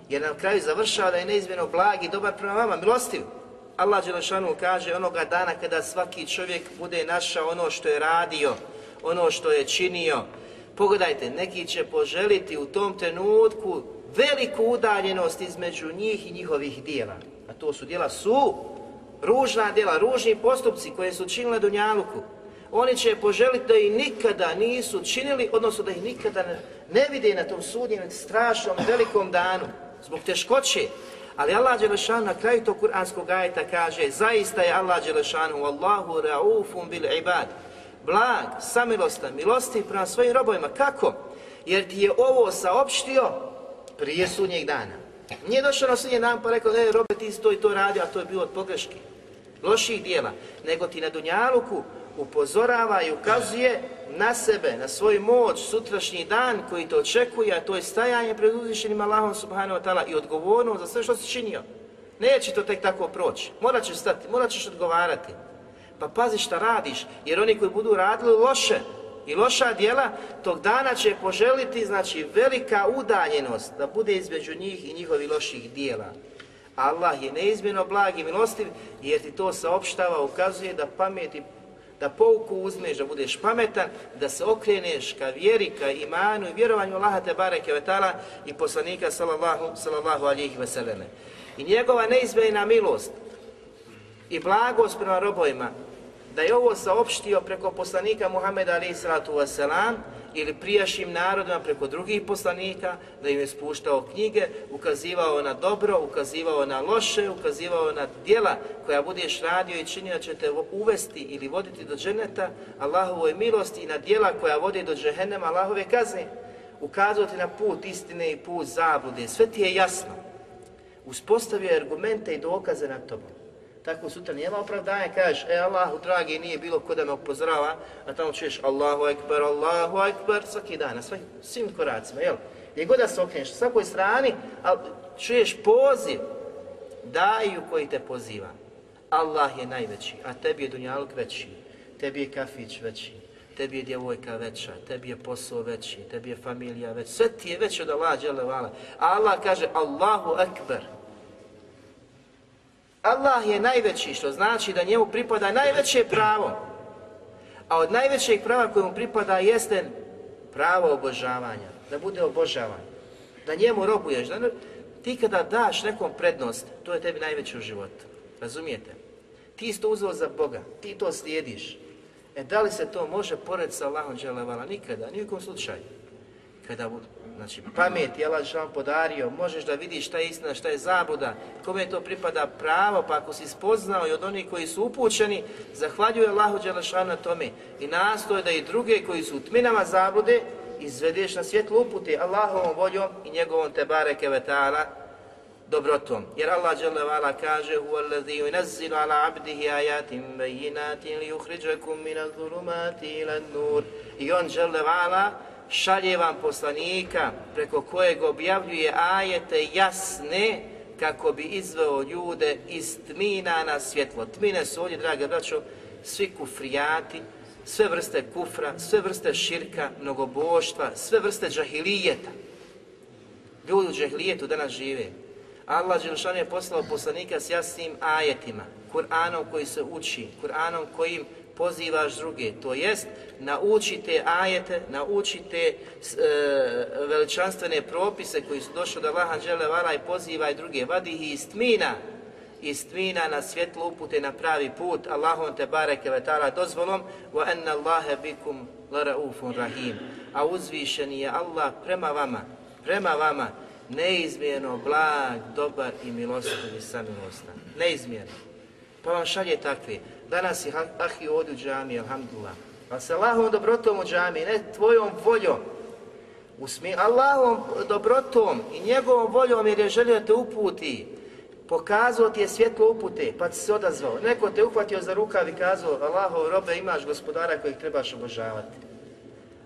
jer na kraju završava da je neizmjerno blag i dobar prema vama, milostiv. Allah Đelešanu kaže onoga dana kada svaki čovjek bude našao ono što je radio, ono što je činio. Pogledajte, neki će poželiti u tom trenutku veliku udaljenost između njih i njihovih dijela. A to su dijela su ružna djela, ružni postupci koje su činile Dunjaluku, oni će poželiti da ih nikada nisu činili, odnosno da ih nikada ne, vide na tom sudnjem strašnom velikom danu, zbog teškoće. Ali Allah Đelešanu na kraju tog kuranskog ajeta kaže zaista je Allah Đelešanu Allahu raufum bil ibad blag, samilostan, milosti prema svojim robovima. Kako? Jer ti je ovo saopštio prije sudnjeg dana. Nije došao na sudnji dan pa rekao, e, robe, ti to i to radio, a to je bilo od pogreške. loših dijela, nego ti na Dunjaluku upozorava i ukazuje na sebe, na svoju moć, sutrašnji dan koji te očekuje, a to je stajanje pred uzvišenim Allahom subhanahu wa ta'ala i odgovornost za sve što si činio. Neće to tek tako proći. Morat ćeš stati, morat ćeš odgovarati. Pa pazi šta radiš, jer oni koji budu radili loše i loša djela, tog dana će poželiti, znači, velika udaljenost da bude između njih i njihovih loših dijela. Allah je neizmjerno blag i milostiv jer ti to saopštava, ukazuje da pameti da pouku uzmeš, da budeš pametan, da se okreneš ka vjeri, ka imanu i vjerovanju Allaha te bareke ve ta'ala i poslanika sallallahu, sallallahu alihi veseleme. I njegova neizmjerna milost i blagost prema robovima, da je ovo saopštio preko poslanika Muhammeda alaihi salatu wasalam, ili prijašnjim narodima preko drugih poslanika, da im je spuštao knjige, ukazivao na dobro, ukazivao na loše, ukazivao na djela koja budeš radio i činio će te uvesti ili voditi do dženeta, Allahove milosti i na djela koja vodi do džehennema, Allahove kazne, ukazati na put istine i put zablude, sve ti je jasno. Uspostavio je argumente i dokaze na tobom tako sutra nema opravdanja, kažeš, e Allahu dragi, nije bilo ko da me upozorava, a tamo čuješ Allahu ekber, Allahu ekber, svaki dan, na svim, svim koracima, jel? Gdje god da se okreneš, svakoj strani, ali čuješ poziv, daju koji te poziva. Allah je najveći, a tebi je dunjaluk veći, tebi je kafić veći, tebi je djevojka veća, tebi je posao veći, tebi je familija veća, sve ti je veće od Allah, Allah kaže Allahu ekber, Allah je najveći, što znači da njemu pripada najveće pravo. A od najvećeg prava koje mu pripada jeste pravo obožavanja, da bude obožavan, da njemu robuješ. Da ti kada daš nekom prednost, to je tebi najveće u životu. Razumijete? Ti isto uzeo za Boga, ti to slijediš. E da li se to može pored sa Allahom dželevala? Nikada, nijekom slučaju. Kada Znači, pamet je Allah vam podario, možeš da vidiš šta je istina, šta je zabuda, kome to pripada pravo, pa ako si spoznao i od onih koji su upućeni, zahvaljuje Allahu Đelešanu na tome i nastoje da i druge koji su u tminama zabude, izvedeš na svjetlu upute Allahovom voljom i njegovom te bareke dobrotom. Jer Allah dželle kaže: "Huwa yunazzilu ala 'abdihi ayatin bayyinatin liyukhrijakum min adh-dhulumati ila an-nur." I on dželle šalje vam poslanika preko kojeg objavljuje ajete jasne kako bi izveo ljude iz tmina na svjetlo. Tmine su ovdje, drage braćo, svi kufrijati, sve vrste kufra, sve vrste širka, mnogoboštva, sve vrste džahilijeta. Ljudi u džahilijetu danas žive. Allah Đelšan je poslao poslanika s jasnim ajetima, Kur'anom koji se uči, Kur'anom kojim pozivaš druge, to jest naučite ajete, naučite e, veličanstvene propise koji su došli od Allaha vala i pozivaj druge, vadi ih iz tmina, iz tmina na svjetlo upute na pravi put, Allahom te bareke ve ta'ala dozvolom, wa anna Allahe bikum laraufun rahim, a uzvišeni je Allah prema vama, prema vama, neizmjerno blag, dobar i milostiv i samilostan. Neizmjerno. Pa vam šalje takve. Danas je ahi ovdje u džami, alhamdulillah. Pa se Allahom dobrotom u džami, ne tvojom voljom. Usmi Allahom dobrotom i njegovom voljom jer je želio te uputi. Pokazao ti je svjetlo upute, pa ti se odazvao. Neko te uhvatio za rukav i kazao, Allahov robe imaš gospodara kojeg trebaš obožavati.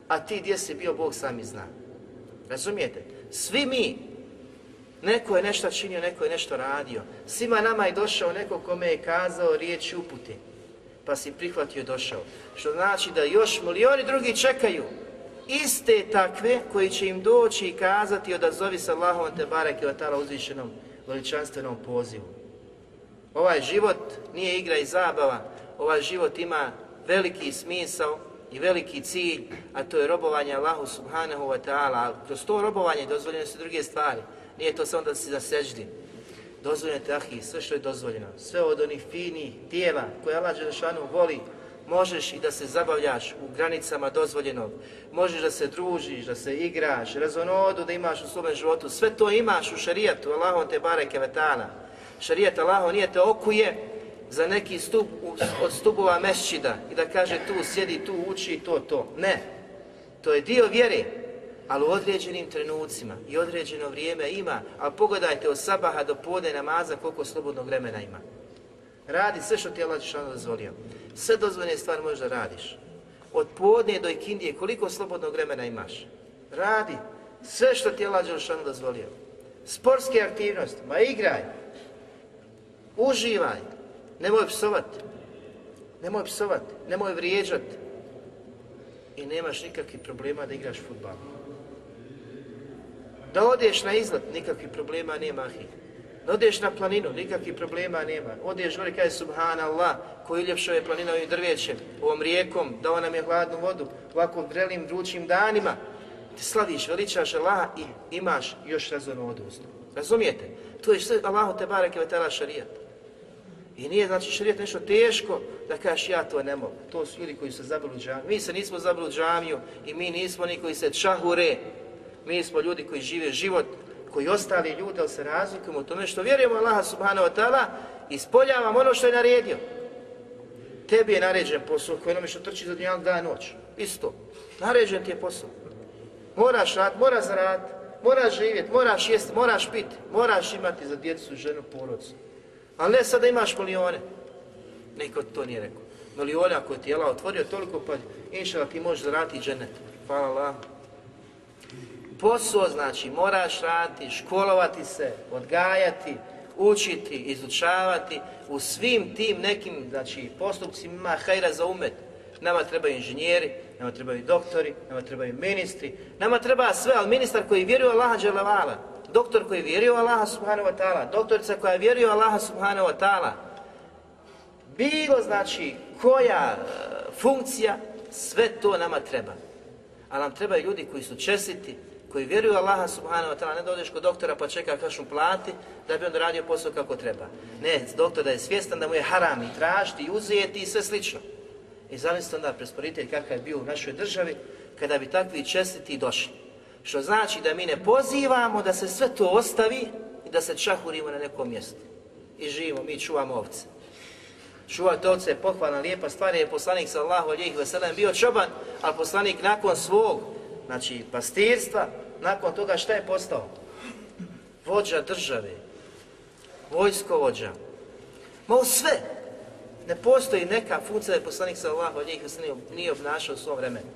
A ti gdje si bio, Bog sami zna. Razumijete? Svi mi Neko je nešto činio, neko je nešto radio. Svima nama je došao neko kome je kazao riječ upute, pa si prihvatio i došao. Što znači da još milioni drugi čekaju iste takve koji će im doći i kazati odazovi se Allahom te bareke o tala uzvišenom veličanstvenom pozivu. Ovaj život nije igra i zabava, ovaj život ima veliki smisao i veliki cilj, a to je robovanje Allahu subhanahu wa ta'ala. Kroz to robovanje dozvoljene su druge stvari. Nije to samo da si zaseždi. Dozvoljeno te ahi, sve što je dozvoljeno. Sve od onih finih tijela koje Allah Đelešanu voli, možeš i da se zabavljaš u granicama dozvoljenog. Možeš da se družiš, da se igraš, razonodu da imaš u svome životu. Sve to imaš u šarijatu, Allahom te bareke vetana. Šarijat Allahom nije te okuje za neki stup od stupova mešćida i da kaže tu sjedi, tu uči, to, to. Ne. To je dio vjere ali u određenim trenucima i određeno vrijeme ima, a pogledajte od sabaha do podne namaza koliko slobodnog vremena ima. Radi sve što ti je Allah dozvolio. Sve dozvoljene stvari možeš da radiš. Od podne do ikindije, koliko slobodnog vremena imaš? Radi sve što ti je Allah dozvolio. Sportske aktivnosti, ma igraj, uživaj, nemoj psovati, nemoj psovati, nemoj vrijeđati i nemaš nikakvih problema da igraš futbal. Da odeš na izlet, nikakvih problema nema. Da odeš na planinu, nikakvih problema nema. Odeš gore, kaže Subhanallah, koji uljepšao je planina ovim drvećem, ovom rijekom, dao nam je hladnu vodu, ovako vrelim, vrućim danima. Ti slaviš, veličaš Allaha i imaš još uz to. Razumijete? To je sve Allahu te bareke ve šarijat. I nije znači šarijat nešto teško da kažeš ja to ne mogu. To su ljudi koji su zabili džamiju. Mi se nismo zabili džamiju i mi nismo oni koji se čahure. Mi smo ljudi koji žive život, koji ostali ljudi, ali se razlikujemo u tome što vjerujemo Allaha subhanahu wa ta'ala i ispoljavamo ono što je naredio. Tebi je naređen posao koji onome što trči za dnjal dan noć. Isto. Naređen ti je posao. Moraš rad, moraš zaraditi, moraš živjeti, moraš jesti, moraš piti, moraš imati za djecu, ženu, porodcu. Ali ne sada imaš milijone. Niko to nije rekao. Milijone ako je Allah otvorio toliko, pa inšala ti možeš zaraditi dženet. Hvala Allah. Posao znači moraš raditi, školovati se, odgajati, učiti, izučavati u svim tim nekim znači, postupcima ima hajra za umet. Nama trebaju inženjeri, nama trebaju doktori, nama trebaju ministri, nama treba sve, ali ministar koji vjeruje Allaha dželevala, doktor koji vjeruje Allaha subhanahu wa ta'ala, doktorica koja vjeruje Allaha subhanahu wa ta'ala, bilo znači koja e, funkcija, sve to nama treba. Ali nam trebaju ljudi koji su čestiti, koji vjeruju Allaha subhanahu wa ta'ala, ne da odeš kod doktora pa čeka kašu plati, da bi on radio posao kako treba. Ne, doktor da je svjestan da mu je haram i tražiti i uzeti i sve slično. I zamislite onda presporitelj kakav je bio u našoj državi, kada bi takvi čestiti došli. Što znači da mi ne pozivamo da se sve to ostavi i da se čahurimo na nekom mjestu. I živimo, mi čuvamo ovce. Čuvati ovce je pohvalna, lijepa stvar, je poslanik sallahu alijih veselem bio čoban, ali poslanik nakon svog, znači pastirstva, nakon toga šta je postao? Vođa države, vojskovođa. Ma sve, ne postoji neka funkcija da je poslanik sallahu alijih nije obnašao u svom vremenu.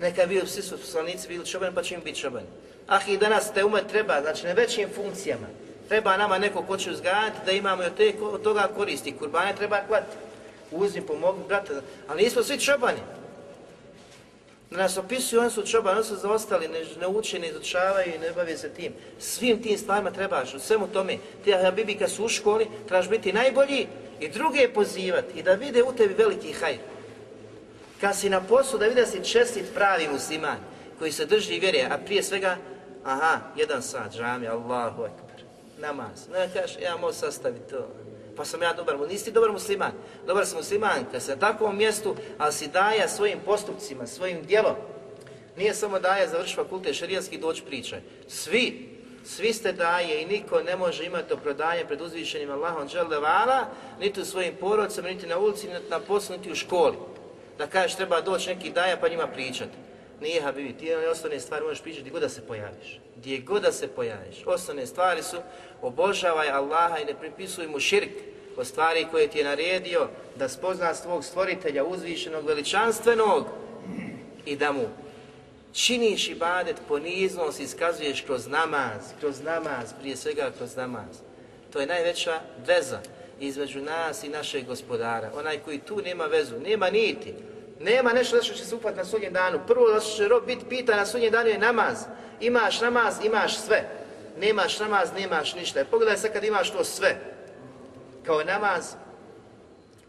Neka je bio, svi su poslanici bili čobani, pa će im biti čobani. Ah i danas te umet treba, znači na većim funkcijama. Treba nama neko ko će uzgajati da imamo i od, te, od toga koristi. Kurbane treba klati. Uzmi, pomogu, brate. Ali nismo svi čobani. Da nas opisuju, oni su čobani, oni su zaostali, ne, ne uče, ne izučavaju i ne bave se tim. Svim tim stvarima trebaš, u svemu tome. Ti Habibi kad su u školi, trebaš biti najbolji i druge pozivati i da vide u tebi veliki hajr. Kad si na poslu da vidi da si čestit pravi musliman koji se drži vjere, a prije svega, aha, jedan sat, džami, Allahu akbar, namaz. Ne kažeš, ja mogu sastaviti to, pa sam ja dobar, nisi dobar musliman. Dobar si musliman kad si na takvom mjestu, ali si daja svojim postupcima, svojim djelom. Nije samo daja završi fakultet šarijanski doći pričaj. Svi, svi ste daje i niko ne može imati opravdanje pred uzvišenim Allahom dželevala, niti u svojim porodcima, niti na ulici, niti na poslu, niti u školi da kažeš treba doći neki daja pa njima pričati. Nije Habibi, ti osnovne stvari možeš pričati gdje god da se pojaviš. Gdje god da se pojaviš. Osnovne stvari su obožavaj Allaha i ne pripisuj mu širk o stvari koje ti je naredio da spozna svog stvoritelja uzvišenog veličanstvenog i da mu činiš ibadet poniznost iskazuješ kroz namaz, kroz namaz, prije svega kroz namaz. To je najveća veza između nas i našeg gospodara. Onaj koji tu nema vezu, nema niti, nema nešto što će se na sudnjem danu. Prvo da će rob biti pita na sudnjem danu je namaz. Imaš namaz, imaš sve. Nemaš namaz, nemaš ništa. Pogledaj sad kad imaš to sve, kao namaz,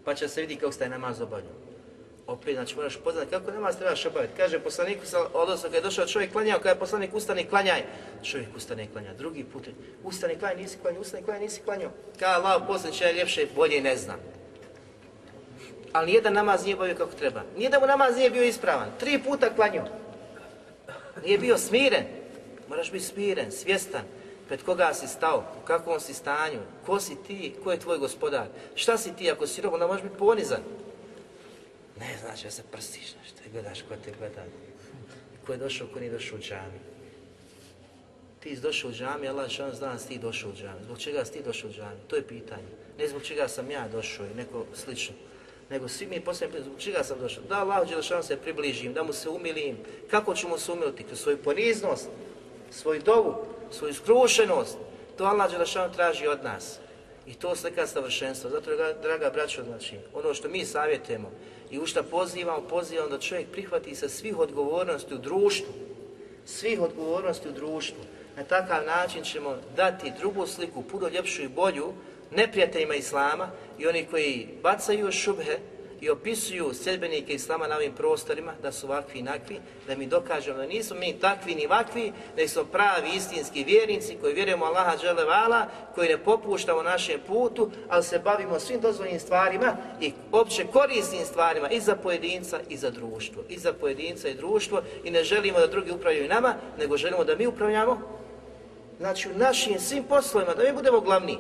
pa će se vidi kako ste namaz obavljao. Opet, znači moraš poznati kako namaz trebaš obaviti. Kaže poslanik, odnosno kad je došao čovjek klanjao, kada je poslanik ustane klanjaj, čovjek ustane i klanja. Drugi put, ustane i klanjaj, nisi klanjao, ustane i klanjaj, nisi klanjao. Kada Allah poslanik je ljepše, bolje ne znam. Ali nijedan namaz nije obavio kako treba. Nijedan mu namaz nije bio ispravan. Tri puta klanjao. Nije bio smiren. Moraš biti smiren, svjestan. Pred koga si stao, u kakvom si stanju, ko si ti, ko je tvoj gospodar, šta si ti, ako si rob, onda možeš biti ponizan. Ne znači da se prstiš nešto i gledaš ko te gleda. Ko je došao, ko nije došao u džami. Ti si došao u džami, Allah što zna da si ti došao u džami. Zbog čega si ti došao u džami? To je pitanje. Ne zbog čega sam ja došao i neko slično. Nego svi mi posljedno zbog čega sam došao. Da Allah Đelešanu se približim, da mu se umilim. Kako ću mu se umiliti? Kroz svoju poniznost, svoju dovu, svoju skrušenost. To Allah Đelešanu traži od nas. I to slika savršenstva. Zato, draga braćo, znači, ono što mi savjetujemo i u što pozivamo, pozivamo da čovjek prihvati se svih odgovornosti u društvu. Svih odgovornosti u društvu. Na takav način ćemo dati drugu sliku, puno ljepšu i bolju, neprijateljima Islama i oni koji bacaju šubhe i opisuju sedbenike Islama na ovim prostorima, da su ovakvi i nakvi, da mi dokažemo da nismo mi takvi ni vakvi, da smo pravi istinski vjernici koji vjerujemo Allaha dželevala, koji ne popuštamo našem putu, ali se bavimo svim dozvoljenim stvarima i opće korisnim stvarima i za pojedinca i za društvo. I za pojedinca i društvo i ne želimo da drugi upravljaju nama, nego želimo da mi upravljamo znači u našim svim poslovima, da mi budemo glavni.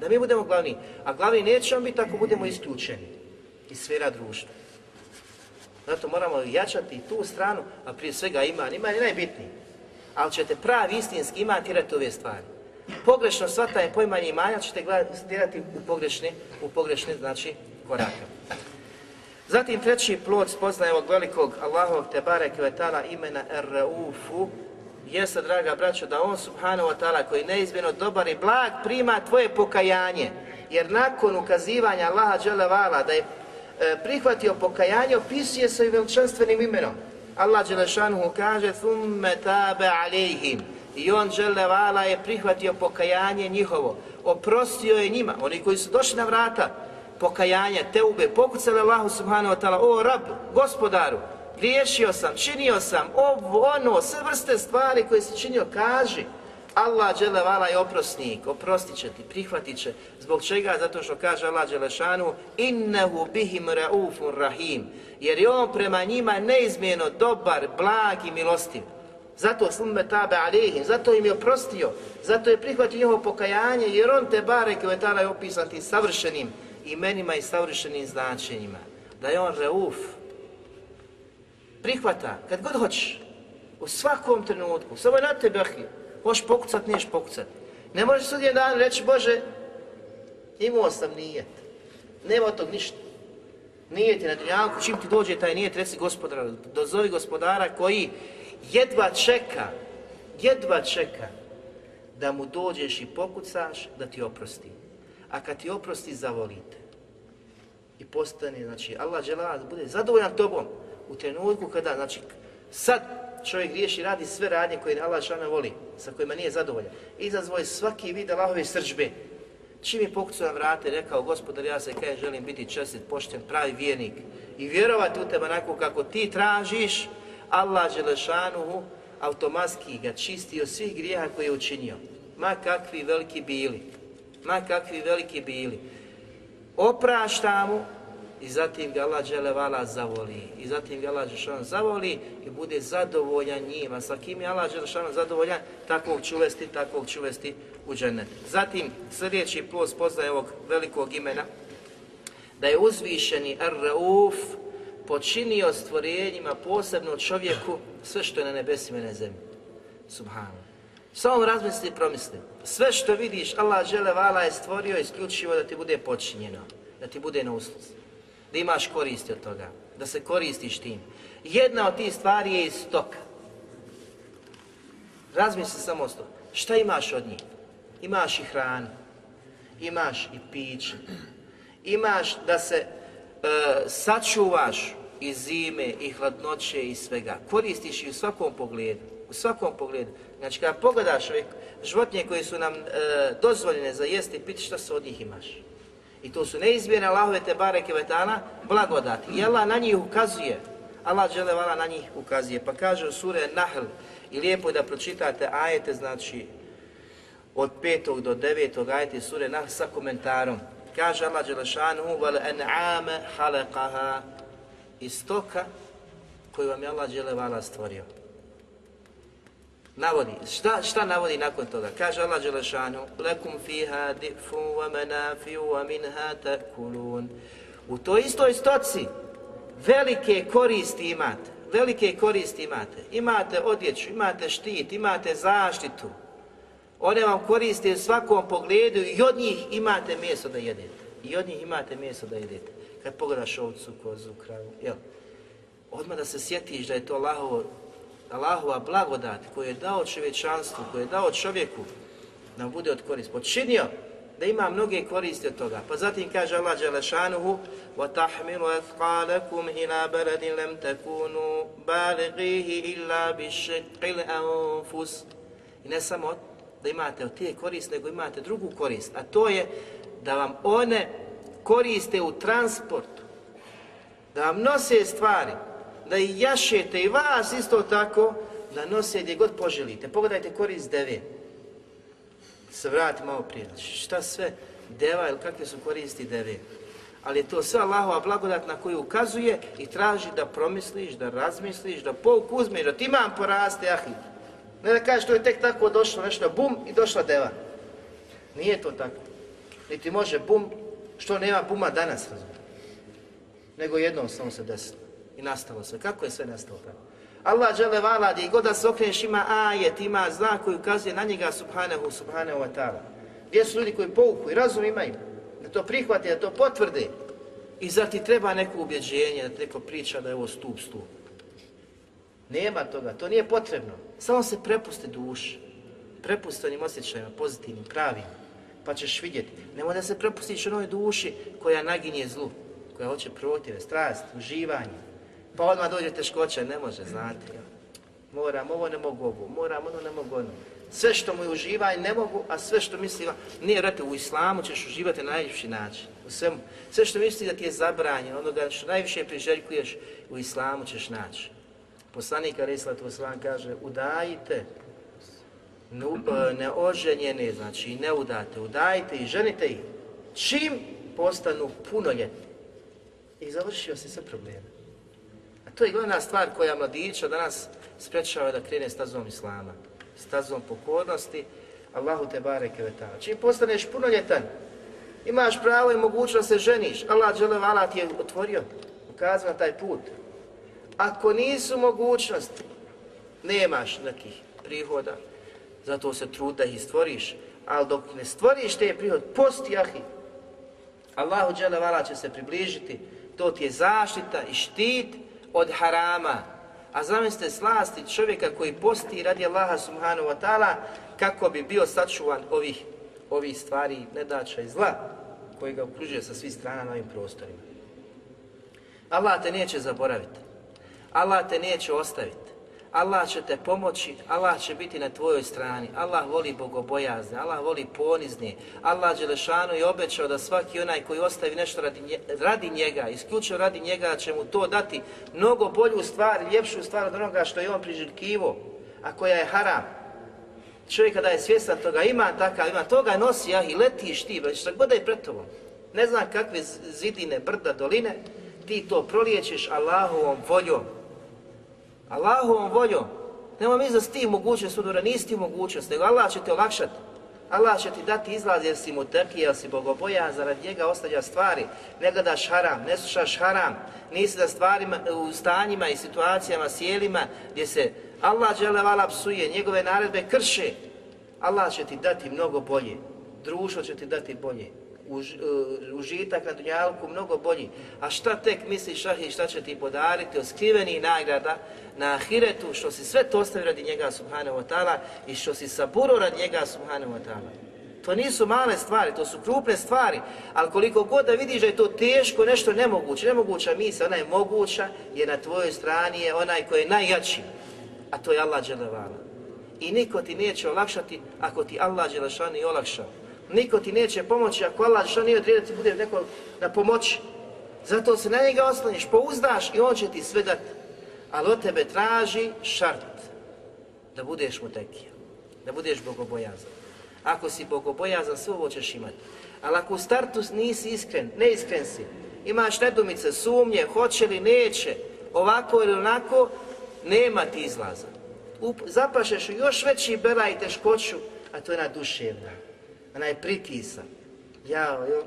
Da mi budemo glavni. A glavni nećemo biti ako budemo isključeni iz sfera društva. Zato moramo jačati tu stranu, a prije svega iman. Iman je najbitniji. Ali ćete pravi istinski iman tirati ove stvari. Pogrešno shvatanje pojmanje imanja ćete gledati u pogrešne, u pogrešne znači, korake. Zatim treći plod spoznaje ovog velikog Allahovog Tebare Kvetala imena Ar-Raufu, jeste, draga braćo, da on subhanahu wa ta'ala koji je neizmjerno dobar i blag prima tvoje pokajanje. Jer nakon ukazivanja Allaha dželevala da je e, prihvatio pokajanje, opisuje se i veličanstvenim imenom. Allah dželešanuhu kaže thumme tabe alejhim. I on dželevala je prihvatio pokajanje njihovo. Oprostio je njima, oni koji su došli na vrata pokajanja, teube, pokucali Allahu subhanahu wa ta'ala, o rab, gospodaru, griješio sam, činio sam, ovo, ono, sve vrste stvari koje si činio, kaži. Allah dželevala je oprosnik, oprostit će ti, prihvatit će. Zbog čega? Zato što kaže Allah dželešanu innehu bihim raufun rahim. Jer je on prema njima neizmjerno dobar, blag i milostiv. Zato slumme tabe alihim, zato im je oprostio, zato je prihvatio njihovo pokajanje, jer on te bare koje je opisan tim savršenim imenima i savršenim značenjima. Da je on rauf, prihvata, kad god hoćeš, u svakom trenutku, samo je na tebe ahi, možeš pokucat, niješ pokucat. Ne možeš sudje dan reći, Bože, imao sam nijet, nema od tog ništa. Nijet je na dunjalku, čim ti dođe taj nijet, reci gospodara, dozovi gospodara koji jedva čeka, jedva čeka da mu dođeš i pokucaš, da ti oprosti. A kad ti oprosti, zavolite. I postane, znači, Allah žela da bude zadovoljan tobom, u trenutku kada, znači, sad čovjek griješi, radi sve radnje koje Allah šana voli, sa kojima nije zadovoljan. Izazvoje svaki vid Allahove srđbe. Čim je pokucao na vrate, rekao, gospodar, ja se kaj želim biti čestit, pošten, pravi vjernik i vjerovati u tebe onako kako ti tražiš, Allah Želešanuhu automatski ga čisti od svih grijeha koje je učinio. Ma kakvi veliki bili, ma kakvi veliki bili. Oprašta mu i zatim ga Allah dželevala zavoli i zatim ga Allah dželešanu zavoli i bude zadovoljan njima. Sa kim je Allah dželešanu zadovoljan, takvog ću uvesti, takvog ću uvesti u džennet. Zatim sljedeći plus poznaje ovog velikog imena, da je uzvišeni Ar-Rauf počinio stvorenjima, posebno čovjeku, sve što je na nebesima i na zemlji. Subhanu. Samo razmisli i promisli. Sve što vidiš, Allah dželevala je stvorio isključivo da ti bude počinjeno, da ti bude na usluzi da imaš koristi od toga, da se koristiš tim. Jedna od tih stvari je i stoka. Razmisli samo o stoka. Šta imaš od njih? Imaš i hranu, imaš i piće, imaš da se e, sačuvaš i zime, i hladnoće, i svega. Koristiš i u svakom pogledu. U svakom pogledu. Znači, kada pogledaš ove životinje koje su nam e, dozvoljene za jesti i piti, šta se od njih imaš? I to su neizmjerne Allahove te bareke vetana blagodati. I Allah na njih ukazuje. Allah žele vala na njih ukazuje. Pa kaže u sure Nahl i lijepo je da pročitate ajete, znači od petog do devetog ajete sure Nahl sa komentarom. Kaže Allah Đelešanuhu vel en'ame halekaha istoka koju vam je Allah vala stvorio. Navodi, šta, šta navodi nakon toga? Kaže Allah Đelešanu, lekum fiha di'fun wa manafi'u wa minha ta'kulun. U toj istoj stoci velike koristi imate, velike koristi imate. Imate odjeću, imate štit, imate zaštitu. One vam koriste u svakom pogledu i od njih imate mjesto da jedete. I od njih imate mjesto da jedete. Kad pogledaš ovcu, kozu, kravu, jel? Odmah da se sjetiš da je to Allahovo, Allahova blagodat koju je dao čovječanstvu, koju je dao čovjeku, da mu bude od korist. Počinio da ima mnoge koristi od toga. Pa zatim kaže Allah Đelešanuhu وَتَحْمِلُ أَثْقَالَكُمْ إِلَى بَلَدٍ لَمْ تَكُونُوا بَالِغِيهِ إِلَّا بِشِقِّ الْأَنفُسِ I ne samo da imate od tije korist, nego imate drugu korist, a to je da vam one koriste u transportu, da vam nose stvari, da ih jašete i vas isto tako, da nose gdje god poželite. Pogledajte korist deve. Se vrati malo prije. Šta sve deva ili kakve su koristi deve? Ali je to sve Allahova blagodat na koju ukazuje i traži da promisliš, da razmisliš, da pouku uzmeš, da ti imam poraste, ahi. Ne da kažeš to je tek tako došlo nešto, bum i došla deva. Nije to tako. Niti može bum, što nema buma danas, razumije. Nego jednom samo se desilo i nastalo sve. Kako je sve nastalo tako? Allah džele vala, gdje god da se okreneš ima ajet, ima znak koji ukazuje na njega subhanahu, subhanahu wa ta'ala. Gdje su ljudi koji pouku i razum imaju, da to prihvate, da to potvrde. I zar ti treba neko ubjeđenje, da neko priča da je ovo stup, stup. Nema toga, to nije potrebno. Samo se prepusti duši. Prepusti onim osjećajima, pozitivnim, pravim. Pa ćeš vidjeti. Nemoj da se prepustiš onoj duši koja naginje zlu. Koja hoće protive, strast, uživanje. Pa odmah dođe teškoća, ne može, znate. Moram ovo, ne mogu ovo. Moram ono, ne mogu ono. Sve što mu je uživanje ne mogu, a sve što misli, nije vrate, u islamu ćeš uživati na najljepši način. U svemu. Sve što misli da ti je zabranjeno, onoga što najviše priželjkuješ, u islamu ćeš naći. Poslanik Arislatu Oslan kaže, udajite neoženjene, (clears throat) znači ne udate, udajte i ženite ih, čim postanu punoljetni. I završio se sve probleme. To je glavna stvar koja mladića danas sprečava da krene stazom Islama, stazom pokornosti, Allahu te bareke ve. Čim postaneš punoljetan, imaš pravo i mogućnost da se ženiš, Allah dželevala ti je otvorio, ukazao taj put. Ako nisu mogućnosti, nemaš nekih prihoda, zato se trud da ih stvoriš, ali dok ne stvoriš te prihod, posti ahi, Allahu dželevala će se približiti, to ti je zaštita i štit od harama. A zamislite slasti čovjeka koji posti radi Allaha subhanahu wa ta'ala kako bi bio sačuvan ovih, ovih stvari nedača i zla koji ga okružuje sa svih strana na ovim prostorima. Allah te neće zaboraviti. Allah te neće ostaviti. Allah će te pomoći, Allah će biti na tvojoj strani. Allah voli bogobojazne, Allah voli ponizne. Allah Đelešanu je obećao da svaki onaj koji ostavi nešto radi, radi njega, isključivo radi njega, će mu to dati mnogo bolju stvar, ljepšu stvar od onoga što je on priželjkivo, a koja je haram. Čovjek kada je svjestan toga, ima takav, ima toga, nosi ah, i letiš ti, već šta god je pred tobom. Ne znam kakve zidine, brda, doline, ti to prolijećeš Allahovom voljom, Allahovom voljom. Nema mi za ti mogućnost udora, nisi ti mogućnost, nego Allah će te olakšati. Allah će ti dati izlaz jer si mu trki, jer si bogobojan, zarad njega ostavlja stvari. Ne gledaš haram, ne slušaš haram, nisi da stvarima, u stanjima i situacijama, sjelima gdje se Allah dželevala psuje, njegove naredbe krše. Allah će ti dati mnogo bolje, društvo će ti dati bolje, Už, uh, užitak na dunjalku mnogo bolji. A šta tek misliš šahi, šta će ti podariti od skrivenih nagrada na ahiretu, što si sve to ostavio radi njega subhanahu wa ta'ala i što si saburo radi njega subhanahu wa ta'ala. To nisu male stvari, to su krupne stvari, ali koliko god da vidiš da je to teško, nešto nemoguće, nemoguća misla, ona je moguća, jer na tvojoj strani je onaj koji je najjači, a to je Allah dželevala. I niko ti neće olakšati ako ti Allah dželešani i olakša. Niko ti neće pomoći ako Allah što nije odredio ti bude neko na pomoći. Zato se na njega osloniš, pouzdaš i on će ti sve dati. Ali od tebe traži šart da budeš mutekija, da budeš bogobojazan. Ako si bogobojazan, sve ovo ćeš imati. Ali ako u startu nisi iskren, neiskren si, imaš nedumice, sumnje, hoće li, neće, ovako ili onako, nema ti izlaza. Zapašeš u još veći bela i teškoću, a to je na duševna ona je pritisak. Ja, jo.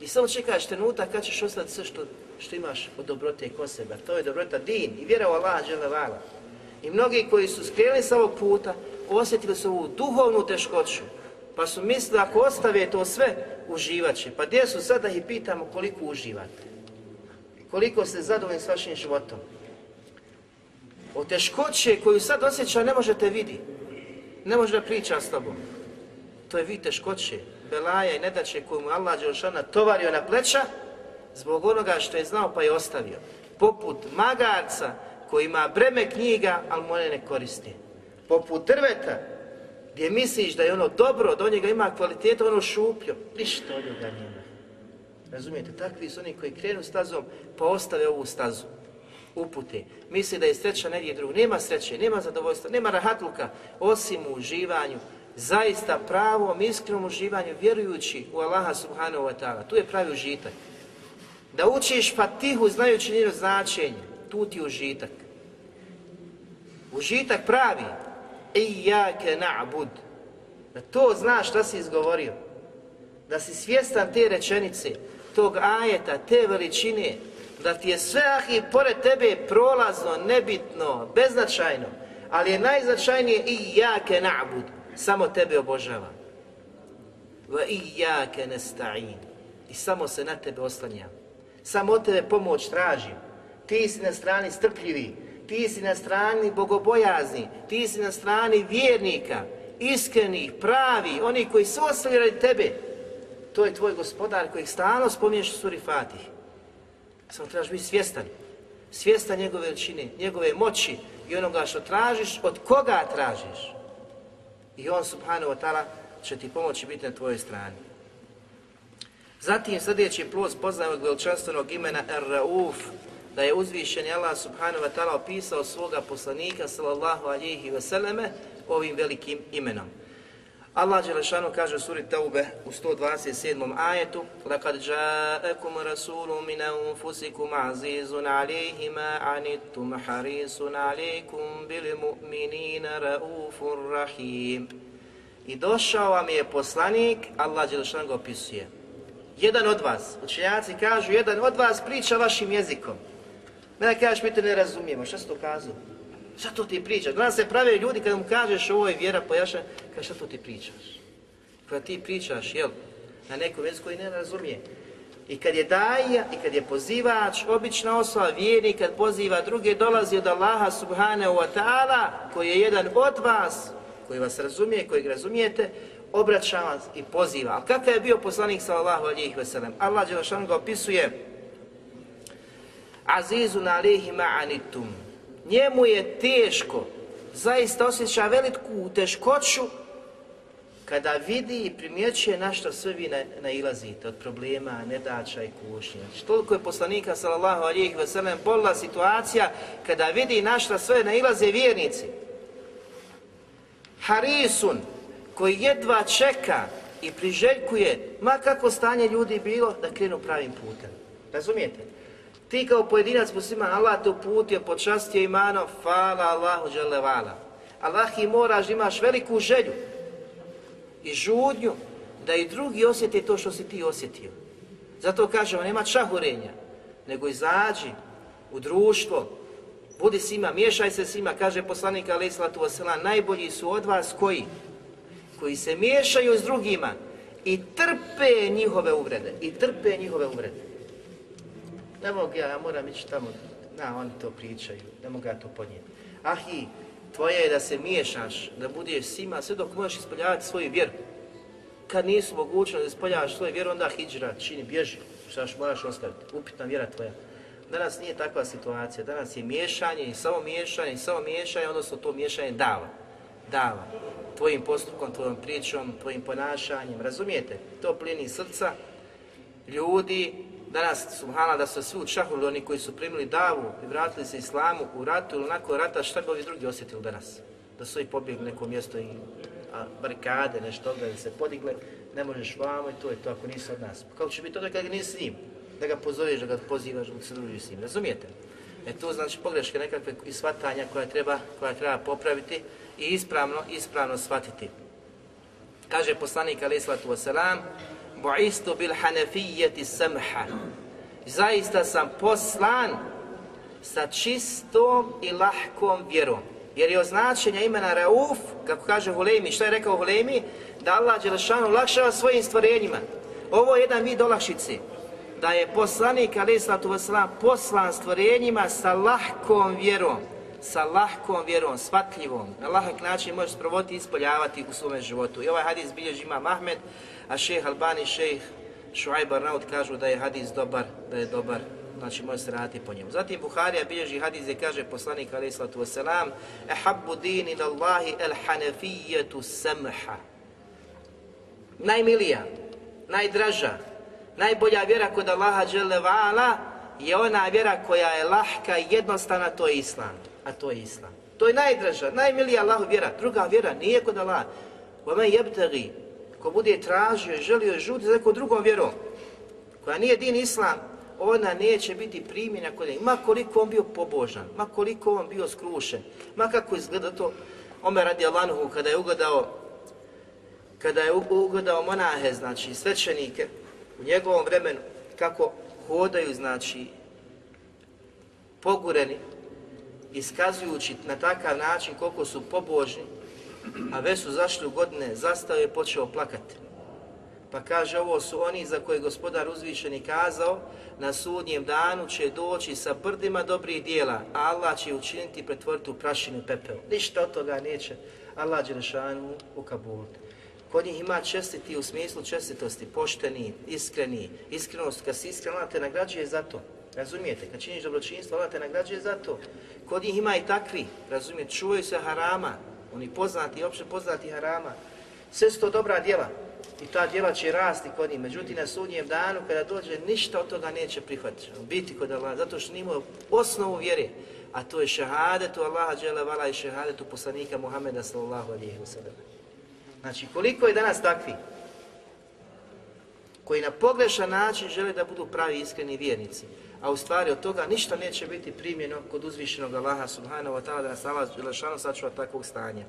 I samo čekaš trenutak kad ćeš ostati sve što, što imaš od dobrote kod sebe. To je dobrota din i vjera u Allaha dželevala. I mnogi koji su skrenuli sa ovog puta, osjetili su ovu duhovnu teškoću, pa su mislili ako ostave to sve, uživat će. Pa gdje su sada ih pitamo koliko uživate? Koliko ste zadovoljni s vašim životom? O teškoće koju sad osjeća ne možete vidi. Ne može da priča s tobom. To je vid teškoće, belaja i nedaće koju mu Allah Đelšana tovario na pleća zbog onoga što je znao pa je ostavio. Poput magarca koji ima breme knjiga, ali mu ne koristi. Poput drveta gdje misliš da je ono dobro, da od njega ima kvalitetu, ono šupljo, ništa od njega nema. Razumijete, takvi su oni koji krenu stazom pa ostave ovu stazu upute. Misli da je sreća negdje drugo. Nema sreće, nema zadovoljstva, nema rahatluka, osim u uživanju, zaista pravom, iskrenom uživanju, vjerujući u Allaha subhanahu wa ta'ala. Tu je pravi užitak. Da učiš fatihu znajući njeno značenje, tu ti je užitak. Užitak pravi. Iyake na'bud. Da to znaš šta si izgovorio. Da si svjestan te rečenice, tog ajeta, te veličine, da ti je sve ahi pored tebe prolazno, nebitno, beznačajno, ali je najznačajnije i jake na'bud, samo tebe obožava. Va i nesta'in. I samo se na tebe oslanjam. Samo od tebe pomoć tražim. Ti si na strani strpljivi, ti si na strani bogobojazni, ti si na strani vjernika, iskrenih, pravi, oni koji su ostali radi tebe. To je tvoj gospodar kojeg stalno spominješ u suri Fatih. Samo trebaš biti svjestan. Svjestan njegove veličine, njegove moći i onoga što tražiš, od koga tražiš. I on, subhanahu wa ta'ala, će ti pomoći biti na tvojoj strani. Zatim sljedeći plus poznajog veličanstvenog imena Ar-Rauf, da je uzvišeni Allah subhanahu wa ta'ala opisao svoga poslanika sallallahu alihi wasallame ovim velikim imenom. Allah Đelešanu kaže u suri Taube u 127. ajetu لَقَدْ جَاءَكُمْ رَسُولٌ مِنْ أَنفُسِكُمْ عَزِيزٌ عَلَيْهِ مَا عَنِتُّمْ حَرِيصٌ عَلَيْكُمْ بِالْمُؤْمِنِينَ رَؤُوفٌ رَحِيمٌ I došao vam je poslanik, Allah Đelešanu ga opisuje. Jedan od vas, učenjaci kažu, jedan od vas priča vašim jezikom. Ne kažeš, mi te ne razumijemo, šta se to kazao? Šta to ti pričaš? Danas se prave ljudi kada mu kažeš ovo je vjera pojaša, kaže šta to ti pričaš? Kada ti pričaš, jel, na nekom jeziku koji ne razumije. I kad je daja, i kad je pozivač, obična osoba, vjernik, kad poziva druge, dolazi od Allaha subhanahu wa ta'ala, koji je jedan od vas, koji vas razumije, kojeg razumijete, obraća vas i poziva. Ali kakav je bio poslanik sallallahu alihi wasallam? Allah Đelešanu ga opisuje Azizun alihi ma'anitum njemu je teško, zaista osjeća veliku teškoću kada vidi i primjećuje na što sve vi nailazite od problema, nedača i kušnje. Znači, toliko je poslanika, sallallahu alijih ve sellem, bolila situacija kada vidi na što sve nailaze vjernici. Harisun, koji jedva čeka i priželjkuje, ma kako stanje ljudi bilo, da krenu pravim putem. Razumijete? Ti kao pojedinac musliman, Allah te uputio, počastio imanom, fala Allahu dželevala. Allah i moraš, imaš veliku želju i žudnju da i drugi osjete to što si ti osjetio. Zato kažemo, nema čahurenja, nego izađi u društvo, budi s njima, miješaj se s njima, kaže poslanik alaih wasalam, najbolji su od vas koji? Koji se miješaju s drugima i trpe njihove uvrede, i trpe njihove uvrede. Ne mogu ja, ja moram ići tamo, na, oni to pričaju, ne mogu ja to podnijeti. Ahi, tvoje je da se miješaš, da budeš svima, sve dok možeš ispoljavati svoju vjeru. Kad nisu mogućno da ispoljavaš svoju vjeru, onda hijđra, čini, bježi, šta moraš ostaviti, upitna vjera tvoja. Danas nije takva situacija, danas je miješanje i samo miješanje i samo miješanje, odnosno to miješanje dava. Dava. Tvojim postupkom, tvojom pričom, tvojim ponašanjem, razumijete? To plini srca ljudi danas, subhana, da su svi učahuli oni koji su primili davu i vratili se islamu u ratu ili nakon rata, šta bi ovi drugi osjetili danas? Da su i pobjegli neko mjesto i a, barikade, nešto da se podigle, ne možeš vamo i to je to ako nisi od nas. Kako će biti to kada nisi s njim? Da ga pozoveš, da ga pozivaš, da se družiš s njim, razumijete? E to znači pogreške nekakve i shvatanja koja treba, koja treba popraviti i ispravno, ispravno shvatiti. Kaže poslanik alaih sallatu wasalam, bu'istu bil hanefijeti samha. zaista sam poslan sa čistom i lahkom vjerom. Jer je označenja imena Rauf, kako kaže Hulemi, što je rekao Hulemi? Da Allah Đelešanu lakšava svojim stvorenjima. Ovo je jedan vid olakšice. Da je poslanik, ali wasalam, poslan stvorenjima sa lahkom vjerom. Sa lahkom vjerom, shvatljivom. Na lahak način možeš provoditi i ispoljavati u svome životu. I ovaj hadis bilježi ima Mahmed, a šejh Albani, šejh Šuajb Arnaut kažu da je hadis dobar, da je dobar, znači može se raditi po njemu. Zatim Buharija bilježi hadis gdje kaže poslanik alaih sallatu wasalam Ehabbu din ila Allahi el hanefijetu samha Najmilija, najdraža, najbolja vjera kod Allaha dželle vala je ona vjera koja je lahka i jednostavna, to je Islam. A to je Islam. To je najdraža, najmilija Allahu vjera. Druga vjera nije kod Allaha. وَمَنْ يَبْتَغِي Ko bude tražio i želio žuti za nekom drugom vjerom, koja nije din Islam, ona neće biti primjena kod njega. Ma koliko on bio pobožan, ma koliko on bio skrušen, ma kako izgleda to. Omer radi Allahuhu kada je ugledao kada je ugledao monahe, znači svećenike, u njegovom vremenu, kako hodaju, znači, pogureni, iskazujući na takav način koliko su pobožni, a već su zašli u godine, zastao je počeo plakati. Pa kaže, ovo su oni za koje gospodar uzvišeni kazao, na sudnjem danu će doći sa brdima dobrih dijela, a Allah će učiniti pretvoriti u prašinu i pepeo. Ništa od toga neće Allah Đelešanu ukabuliti. Kod njih ima čestiti u smislu čestitosti, pošteni, iskreni. Iskrenost, kad si iskren, Allah te nagrađuje za to. Razumijete? Kad činiš dobročinstvo, Allah te nagrađuje za to. Kod njih ima i takvi, razumijete, čuvaju se harama, oni poznati i opće poznati harama. Sve su to dobra djela i ta djela će rasti kod njih. Međutim, na sudnjem danu, kada dođe, ništa od toga neće prihvatiti. Biti kod Allah, zato što nimaju osnovu vjere. A to je šehadetu Allaha džele vala i šehadetu poslanika Muhammeda sallallahu alihi wa sallam. Znači, koliko je danas takvi koji na pogrešan način žele da budu pravi iskreni vjernici, a u stvari od toga ništa neće biti primjeno kod uzvišenog Allaha subhanahu wa ta'ala da nas Allah Želešanu sačuva takvog stanja.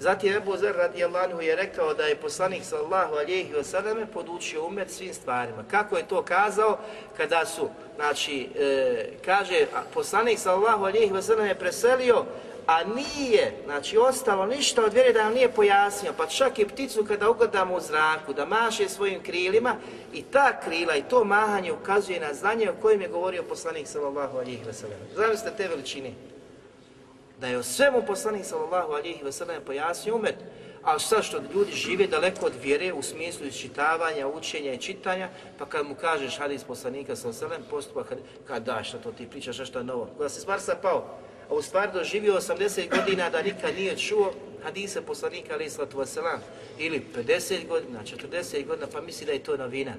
Zatim Ebu Zer radijallahu je rekao da je poslanik sallahu alijehi wa sallam podučio umet svim stvarima. Kako je to kazao kada su, znači, e, kaže, poslanik sallahu alijehi wa sallam je preselio a nije, znači ostalo ništa od vjere da nam nije pojasnio, pa čak i pticu kada ugledamo u zraku, da maše svojim krilima i ta krila i to mahanje ukazuje na znanje o kojem je govorio poslanik sallallahu alihi wasallam. Zamislite te veličine. Da je o svemu poslanik sallallahu alihi wasallam pojasnio umet, a sad što ljudi žive daleko od vjere u smislu iščitavanja, učenja i čitanja, pa kad mu kažeš hadis poslanika sallallahu alihi wasallam, postupak kad, kad da, što to ti pričaš, nešto novo, kada se stvar pao, a u stvari doživio 80 godina da nikad nije čuo hadise poslanika alaih sallatu wasalam, ili 50 godina, 40 godina, pa misli da je to novina.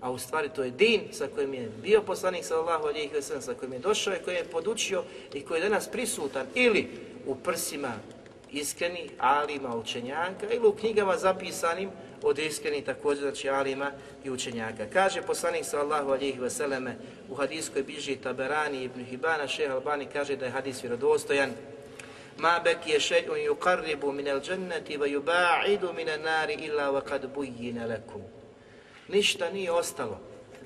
A u stvari to je din sa kojim je bio poslanik sallallahu alejhi ve sellem, sa kojim je došao i koji je podučio i koji je danas prisutan ili u prsima iskreni alima učenjaka ili u knjigama zapisanim od iskrenih također znači alima i učenjaka. Kaže poslanik sallallahu alejhi ve selleme u hadiskoj biži Taberani ibn Hibana Šejh Albani kaže da je hadis vjerodostojan Ma beki shay'un yuqarribu min al-jannati wa yuba'idu min an-nari illa wa qad buyyina lakum. Ništa nije ostalo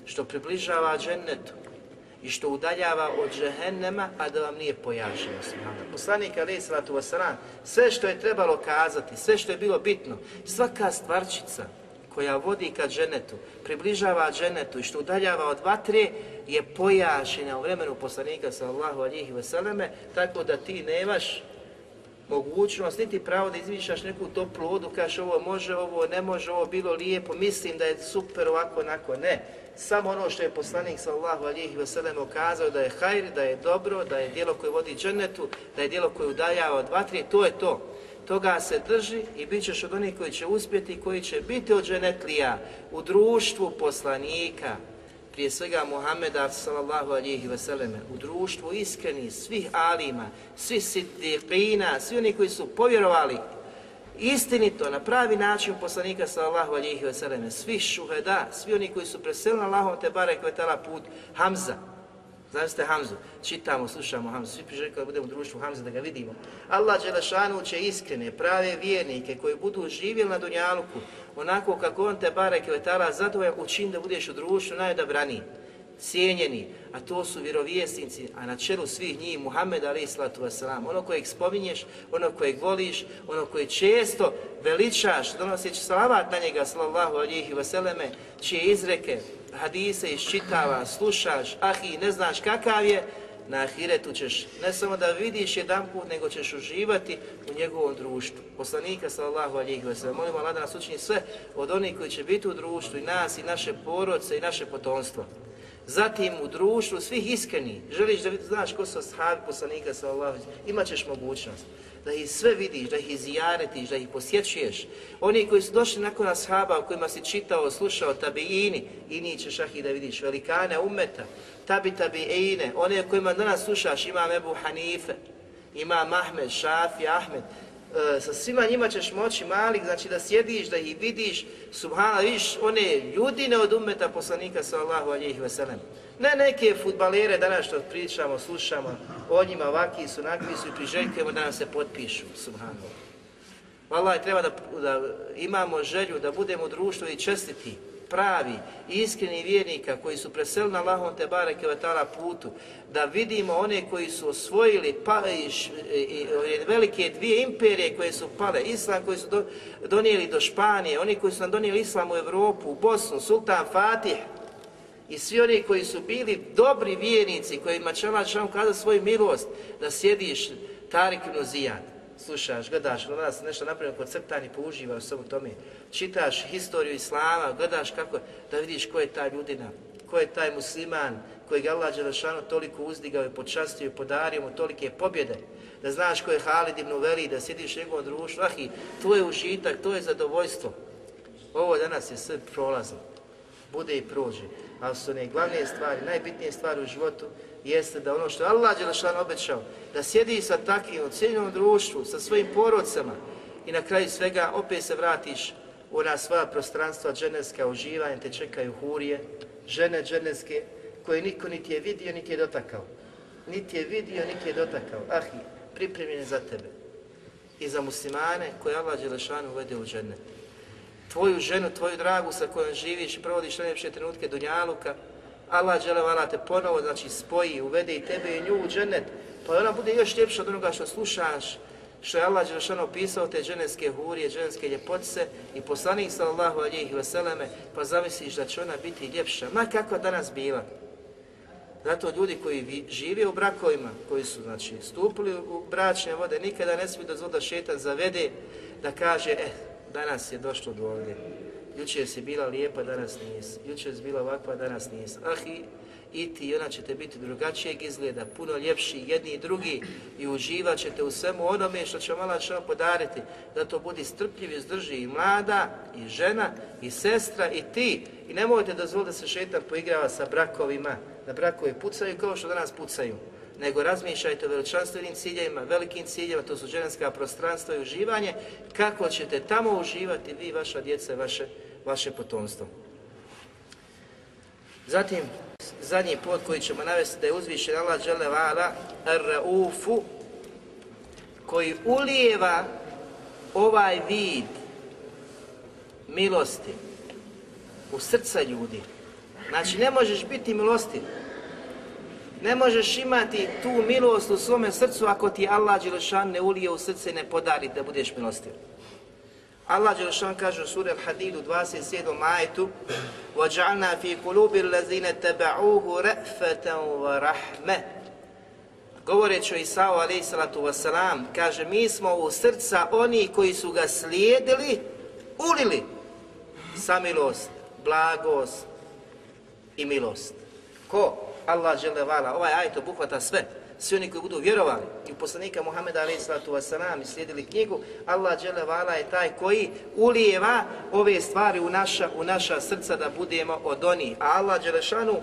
što približava džennetu i što udaljava od džehennema, a da vam nije pojašnjeno. Poslanik alaih sallatu wasalam, sve što je trebalo kazati, sve što je bilo bitno, svaka stvarčica koja vodi ka dženetu, približava dženetu i što udaljava od vatre, je pojašnjena u vremenu poslanika sallahu alihi wasalame, tako da ti nemaš mogućnost, niti pravo da izvišaš neku toplu vodu, kažeš ovo može, ovo ne može, ovo bilo lijepo, mislim da je super ovako, onako, ne. Samo ono što je poslanik sallahu alihi wasallam ukazao da je hajr, da je dobro, da je dijelo koje vodi džennetu, da je dijelo koje udaljava od vatri, to je to. Toga se drži i bit ćeš od onih koji će uspjeti, koji će biti od dženetlija u društvu poslanika, prije svega Muhammeda sallallahu alihi vseleme, u društvu iskreni svih alima, svih siddiqina, svi oni koji su povjerovali istinito, na pravi način poslanika sallallahu alihi vseleme, svih šuheda, svi oni koji su preselili na Allahom te bare kvetala put, Hamza, Zamislite Hamzu, čitamo, slušamo Hamzu, svi priželjeli kada budemo u društvu Hamza da ga vidimo. Allah Đelešanu će iskrene, prave vjernike koji budu živjeli na Dunjaluku, onako kako on te barek letala zadovoljan učin da budeš u društvu najdobraniji. Cijenjeni, a to su vjerovjesnici, a na čelu svih njih Muhammed alaih sallatu wasalam, ono kojeg spominješ, ono kojeg voliš, ono koje često veličaš, donoseći salavat na njega, sallallahu alihi wasalame, čije izreke, hadise iščitava, slušaš, ahi, ne znaš kakav je, na ahiretu ćeš ne samo da vidiš jedan put, nego ćeš uživati u njegovom društvu. Poslanika sallallahu alihi wa sallam. Molimo Allah da nas učini sve od onih koji će biti u društvu i nas i naše porodce i naše potomstvo. Zatim u društvu svih iskreni, želiš da znaš ko su ashabi poslanika sallallahu imat ćeš mogućnost da ih sve vidiš, da ih izjaretiš, da ih posjećuješ. Oni koji su došli nakon ashaba, o kojima si čitao, slušao, tabiini, i njih ćeš ah i da vidiš velikane umeta, tabi tabiine, one kojima danas slušaš, imam Ebu Hanife, imam Ahmed, Šafi, Ahmed, e, sa svima njima ćeš moći malik, znači da sjediš, da ih vidiš, subhana, vidiš one ljudine od umeta poslanika sallahu alihi wasalam. Ne neke futbalere danas što pričamo, slušamo, o njima ovakvi su, nakvi su i priželjkujemo da nam se potpišu, subhana. Wallahi, treba da, da imamo želju da budemo društvo i čestiti, pravi, iskreni vjernika koji su preselili na Allahom te bareke putu, da vidimo one koji su osvojili pa, i, velike dvije imperije koje su pale, Islam koji su do, donijeli do Španije, oni koji su nam donijeli Islam u Europu, u Bosnu, Sultan Fatih, i svi oni koji su bili dobri vjernici, kojima će Allah kada svoju milost, da sjediš Tarik ibn slušaš, gledaš, gledaš nešto napravljeno kod použivaš sve u tome, čitaš historiju Islama, gledaš kako, da vidiš ko je ta ljudina, ko je taj musliman, kojeg Allah Đelešanu toliko uzdigao i počastio i podario mu tolike pobjede, da znaš ko je Halid ibn Veli, da sjediš u njegovom društvu, ah i to je užitak, to je zadovoljstvo. Ovo danas je sve prolazno, bude i prođe ali su one glavne stvari, najbitnije stvari u životu, jeste da ono što Allah Đelešan obećao, da sjedi sa takvim u cijelom društvu, sa svojim porodcama i na kraju svega opet se vratiš u ona svoja prostranstva dženevska uživanja, te čekaju hurije, žene dženevske, koje niko niti je vidio, niti je dotakao. Niti je vidio, niti je dotakao. Ahi, pripremljene za tebe i za muslimane koje Allah Đelešan uvede u džennet tvoju ženu, tvoju dragu sa kojom živiš i provodiš najljepše trenutke Dunjaluka, Allah dželevala te ponovo znači, spoji, uvede i tebe i nju u pa ona bude još ljepša od onoga što slušaš, što je Allah Đelešano opisao te dženevske hurije, dženevske ljepotce i poslanik sallallahu alihi vseleme, pa zamisliš da će ona biti ljepša, ma kako danas bila. Zato ljudi koji žive u brakovima, koji su znači, stupili u bračne vode, nikada ne smiju dozvoliti da šetan zavede, da kaže, eh, danas je došlo do ovdje. Jučer si bila lijepa, danas nisi. Jučer si bila ovakva, danas nisi. Ah i, i ti i ona ćete biti drugačijeg izgleda, puno ljepši jedni i drugi i uživat ćete u svemu onome što će mala što podariti. Da to budi strpljiv i i mlada, i žena, i sestra, i ti. I nemojte dozvoliti da se šetan poigrava sa brakovima, da brakovi pucaju kao što danas pucaju nego razmišljajte o veličanstvenim ciljevima, velikim ciljevima, to su ženska prostranstva i uživanje, kako ćete tamo uživati vi, vaša djeca, vaše, vaše potomstvo. Zatim, zadnji pod koji ćemo navesti da je uzvišen Allah Đelevala Ar-Raufu, koji ulijeva ovaj vid milosti u srca ljudi. Znači, ne možeš biti milostiv ne možeš imati tu milost u svome srcu ako ti Allah Đelešan ne ulije u srce i ne podari da budeš milostiv. Allah Đelešan kaže u suri Al-Hadidu 27. majetu وَجَعَلْنَا فِي قُلُوبِ الَّذِينَ تَبَعُوهُ رَأْفَةً وَرَحْمَةً Govoreći o Isao alaih salatu wasalam, kaže mi smo u srca oni koji su ga slijedili, ulili samilost, blagost i milost. Ko? Allah žele vala. Ovaj ajet obuhvata sve. svi oni koji budu vjerovali i u poslanika Muhammeda wasalam i slijedili knjigu, Allah žele vala je taj koji ulijeva ove stvari u naša, u naša srca da budemo od onih. A Allah Đelešanu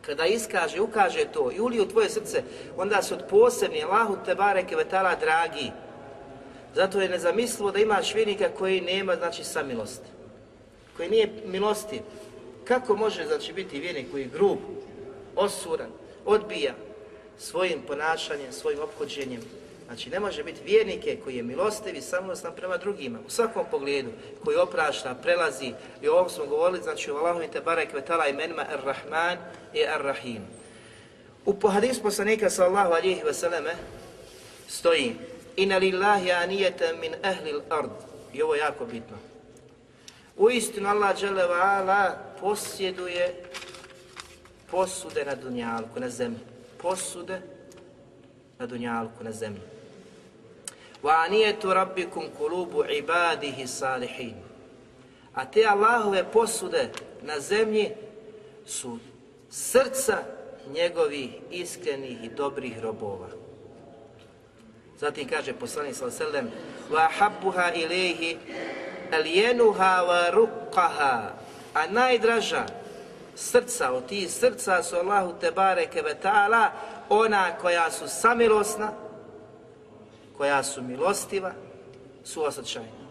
kada iskaže, ukaže to i ulije u tvoje srce, onda su posebni Allahu te bareke vetala dragi. Zato je nezamislivo da imaš vjernika koji nema, znači, samilosti. Koji nije milostiv. Kako može, znači, biti vjernik koji je grub, osuran, odbija svojim ponašanjem, svojim obhođenjem Znači ne može biti vjernike koji je milostiv i samilostan prema drugima, u svakom pogledu, koji oprašta, prelazi, i o ovom smo govorili, znači u Allahu te barek vetala imenima Ar-Rahman i Ar-Rahim. U pohadis poslanika sallahu alihi vseleme stoji Inna lillahi anijete min ahli ard I ovo je jako bitno. U istinu Allah ala posjeduje posude na dunjalku, na zemlji. Posude na dunjalku, na zemlji. Anijetu rabbikum kulubu ibadihi salihin. A te Allahove posude na zemlji su srca njegovih iskrenih i dobrih robova. Zatim kaže poslanik sallallahu alejhi ve sellem: "Wa ilayhi wa ruqqaha." A najdraža srca od tih srca su Allahu te bareke ve taala ona koja su samilosna, koja su milostiva, su osjećajna.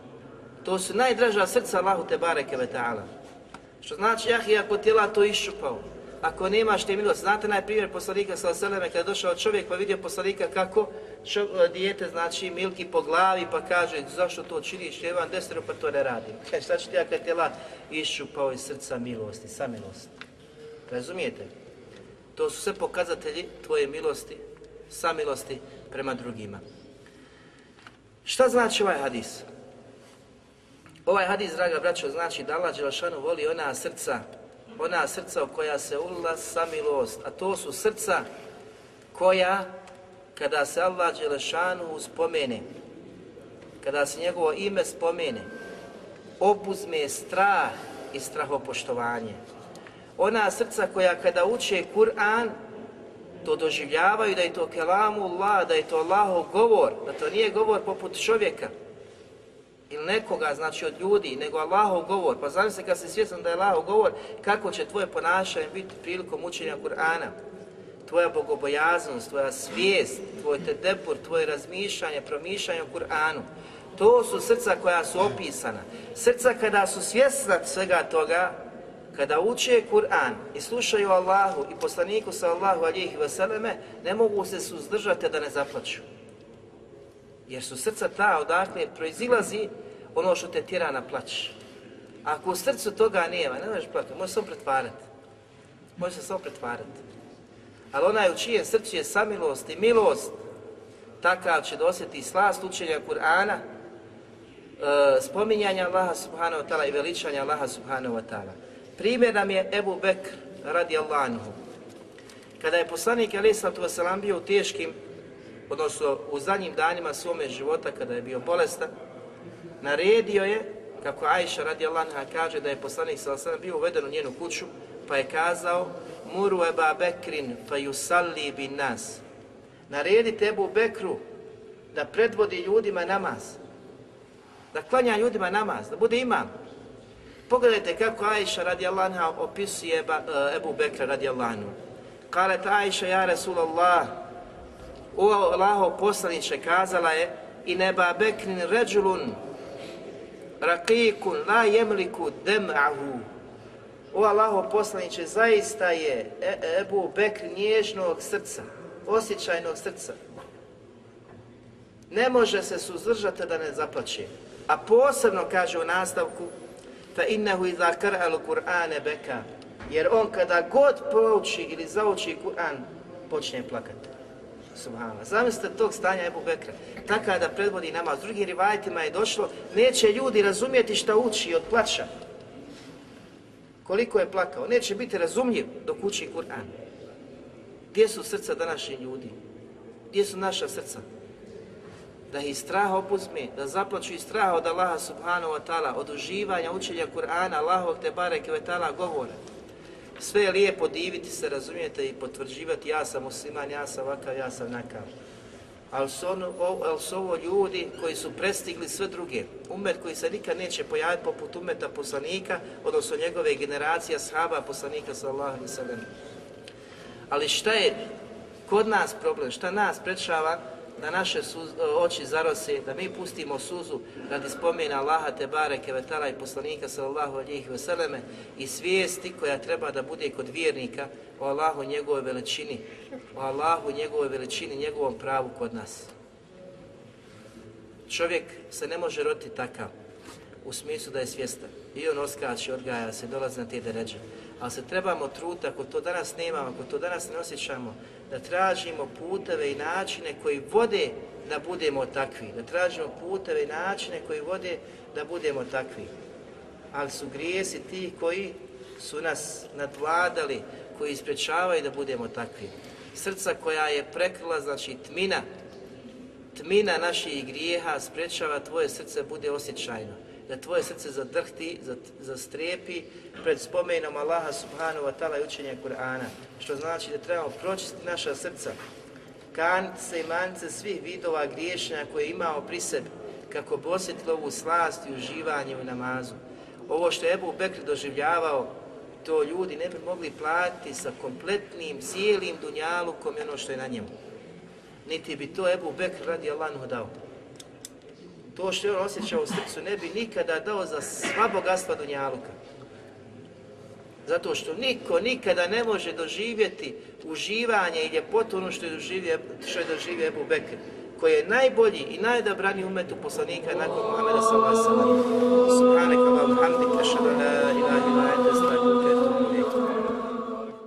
To su najdraža srca Allahu te bareke ve taala. Što znači, jah, ako tijela to iščupao, ako nemaš te milost. Znate najprimjer poslanika sa Seleme kada je došao čovjek pa vidio poslanika kako čo, dijete znači milki po glavi pa kaže zašto to činiš, vam desero pa to ne radim. (laughs) Kaže šta ću ti ja kad tijela iščupao iz srca milosti, samilost. Razumijete? To su sve pokazatelji tvoje milosti, samilosti prema drugima. Šta znači ovaj hadis? Ovaj hadis, draga braćo, znači da Allah Đelšanu voli ona srca ona srca u koja se ulila samilost, a to su srca koja, kada se Allah Đelešanu spomene, kada se njegovo ime spomene, obuzme strah i strahopoštovanje. Ona srca koja kada uče Kur'an, to doživljavaju da je to kelamu Allah, da je to Allahov govor, da to nije govor poput čovjeka, ili nekoga, znači od ljudi, nego Allahov govor. Pa se kad si svjestan da je Allahov govor, kako će tvoje ponašanje biti prilikom učenja Kur'ana. Tvoja bogobojaznost, tvoja svijest, tvoj tedepur, tvoje razmišljanje, promišljanje o Kur'anu. To su srca koja su opisana. Srca kada su svjesna svega toga, kada uče Kur'an i slušaju Allahu i poslaniku sa Allahu alijih veseleme, ne mogu se suzdržati da ne zaplaću. Jer su srca ta odakle proizilazi ono što te tjera na plać. Ako u srcu toga nema, ne možeš plakati, možeš samo pretvarati. Može se samo pretvarati. Ali onaj u čijem srcu je samilost i milost, takav će dosjeti slast učenja Kur'ana, e, spominjanja Allaha subhanahu wa ta'ala i veličanja Allaha subhanahu wa ta'ala. Primjer nam je Ebu Bekr radi Allahanhu. Kada je poslanik alaih sallatu bio u teškim, odnosno u zadnjim danima svome života kada je bio bolestan, naredio je, kako Ajša radi Allaha kaže da je poslanik s.a.v. bio uveden u njenu kuću, pa je kazao Muru eba Bekrin fa yusalli bin nas. Naredite Ebu Bekru da predvodi ljudima namaz. Da klanja ljudima namaz, da bude imam. Pogledajte kako Ajša radi Allaha opisuje uh, Ebu Bekra radi Allaha. Kalet Ajša ja Rasulallah, o Allaho poslaniče kazala je i neba bekrin ređulun rakikun la jemliku dem'ahu. O Allaho poslaniče, zaista je e Ebu Bekr nježnog srca, osjećajnog srca. Ne može se suzdržati da ne zaplaće. A posebno kaže u nastavku fa innehu iza kar'alu Kur'ane beka. Jer on kada god prouči ili zauči Kur'an, počne plakati. Subhana. Zamislite tog stanja Ebu Bekra. Taka da predvodi nama. S drugim rivajetima je došlo, neće ljudi razumjeti šta uči od plaća. Koliko je plakao. Neće biti razumljiv dok uči Kur'an. Gdje su srca današnjih ljudi? Gdje su naša srca? Da ih strah opuzme, da zaplaću i strah od Allaha subhanahu wa ta'ala, od uživanja učenja Kur'ana, Allahovog te bareke ve ta'ala govore. Sve je lijepo diviti se, razumijete, i potvrđivati ja sam musliman, ja sam ovakav, ja sam nakav. Ali su, ono, su ovo ljudi koji su prestigli sve druge. Umet koji se nikad neće pojaviti poput umeta poslanika, odnosno njegove generacije sahaba poslanika sallallahu alaihi. Ali šta je kod nas problem, šta nas prečava da naše suz, oči zarose, da mi pustimo suzu radi spomena Allaha te bareke vetala i poslanika sallallahu alihi vseleme i svijesti koja treba da bude kod vjernika o Allahu njegove veličini, o Allahu njegove veličini, njegovom pravu kod nas. Čovjek se ne može roditi takav, u smislu da je svjestan. I on oskače, odgaja se, dolazi na te deređe. Ali se trebamo truti, ako to danas nemamo, ako to danas ne osjećamo, da tražimo puteve i načine koji vode da budemo takvi. Da tražimo puteve i načine koji vode da budemo takvi. Ali su grijesi ti koji su nas nadvladali, koji isprečavaju da budemo takvi. Srca koja je prekrila, znači tmina, tmina naših grijeha sprečava tvoje srce bude osjećajno. Da tvoje srce zadrhti, zastrepi pred spomenom Allaha subhanahu wa ta'ala i učenja Kur'ana. Što znači da trebamo pročistiti naša srca, kanice i manice svih vidova griješenja koje imamo pri sebi, kako bi osjetilo ovu slast i uživanje u namazu. Ovo što je Ebu Bekr doživljavao, to ljudi ne bi mogli platiti sa kompletnim, cijelim dunjalukom i ono što je na njemu. Niti bi to Ebu Bekr radi Allahu dao. To što je on osjećao u srcu ne bi nikada dao za sva bogatstva dunjaluka. Zato što niko nikada ne može doživjeti uživanje i ljepotu ono što je doživio, što je doživio Ebu Bekr, koji je najbolji i najdobraniji umetu poslanika nakon Muhammeda sallallahu alaihi wa sallam. Subhanak Allahumma hamdika,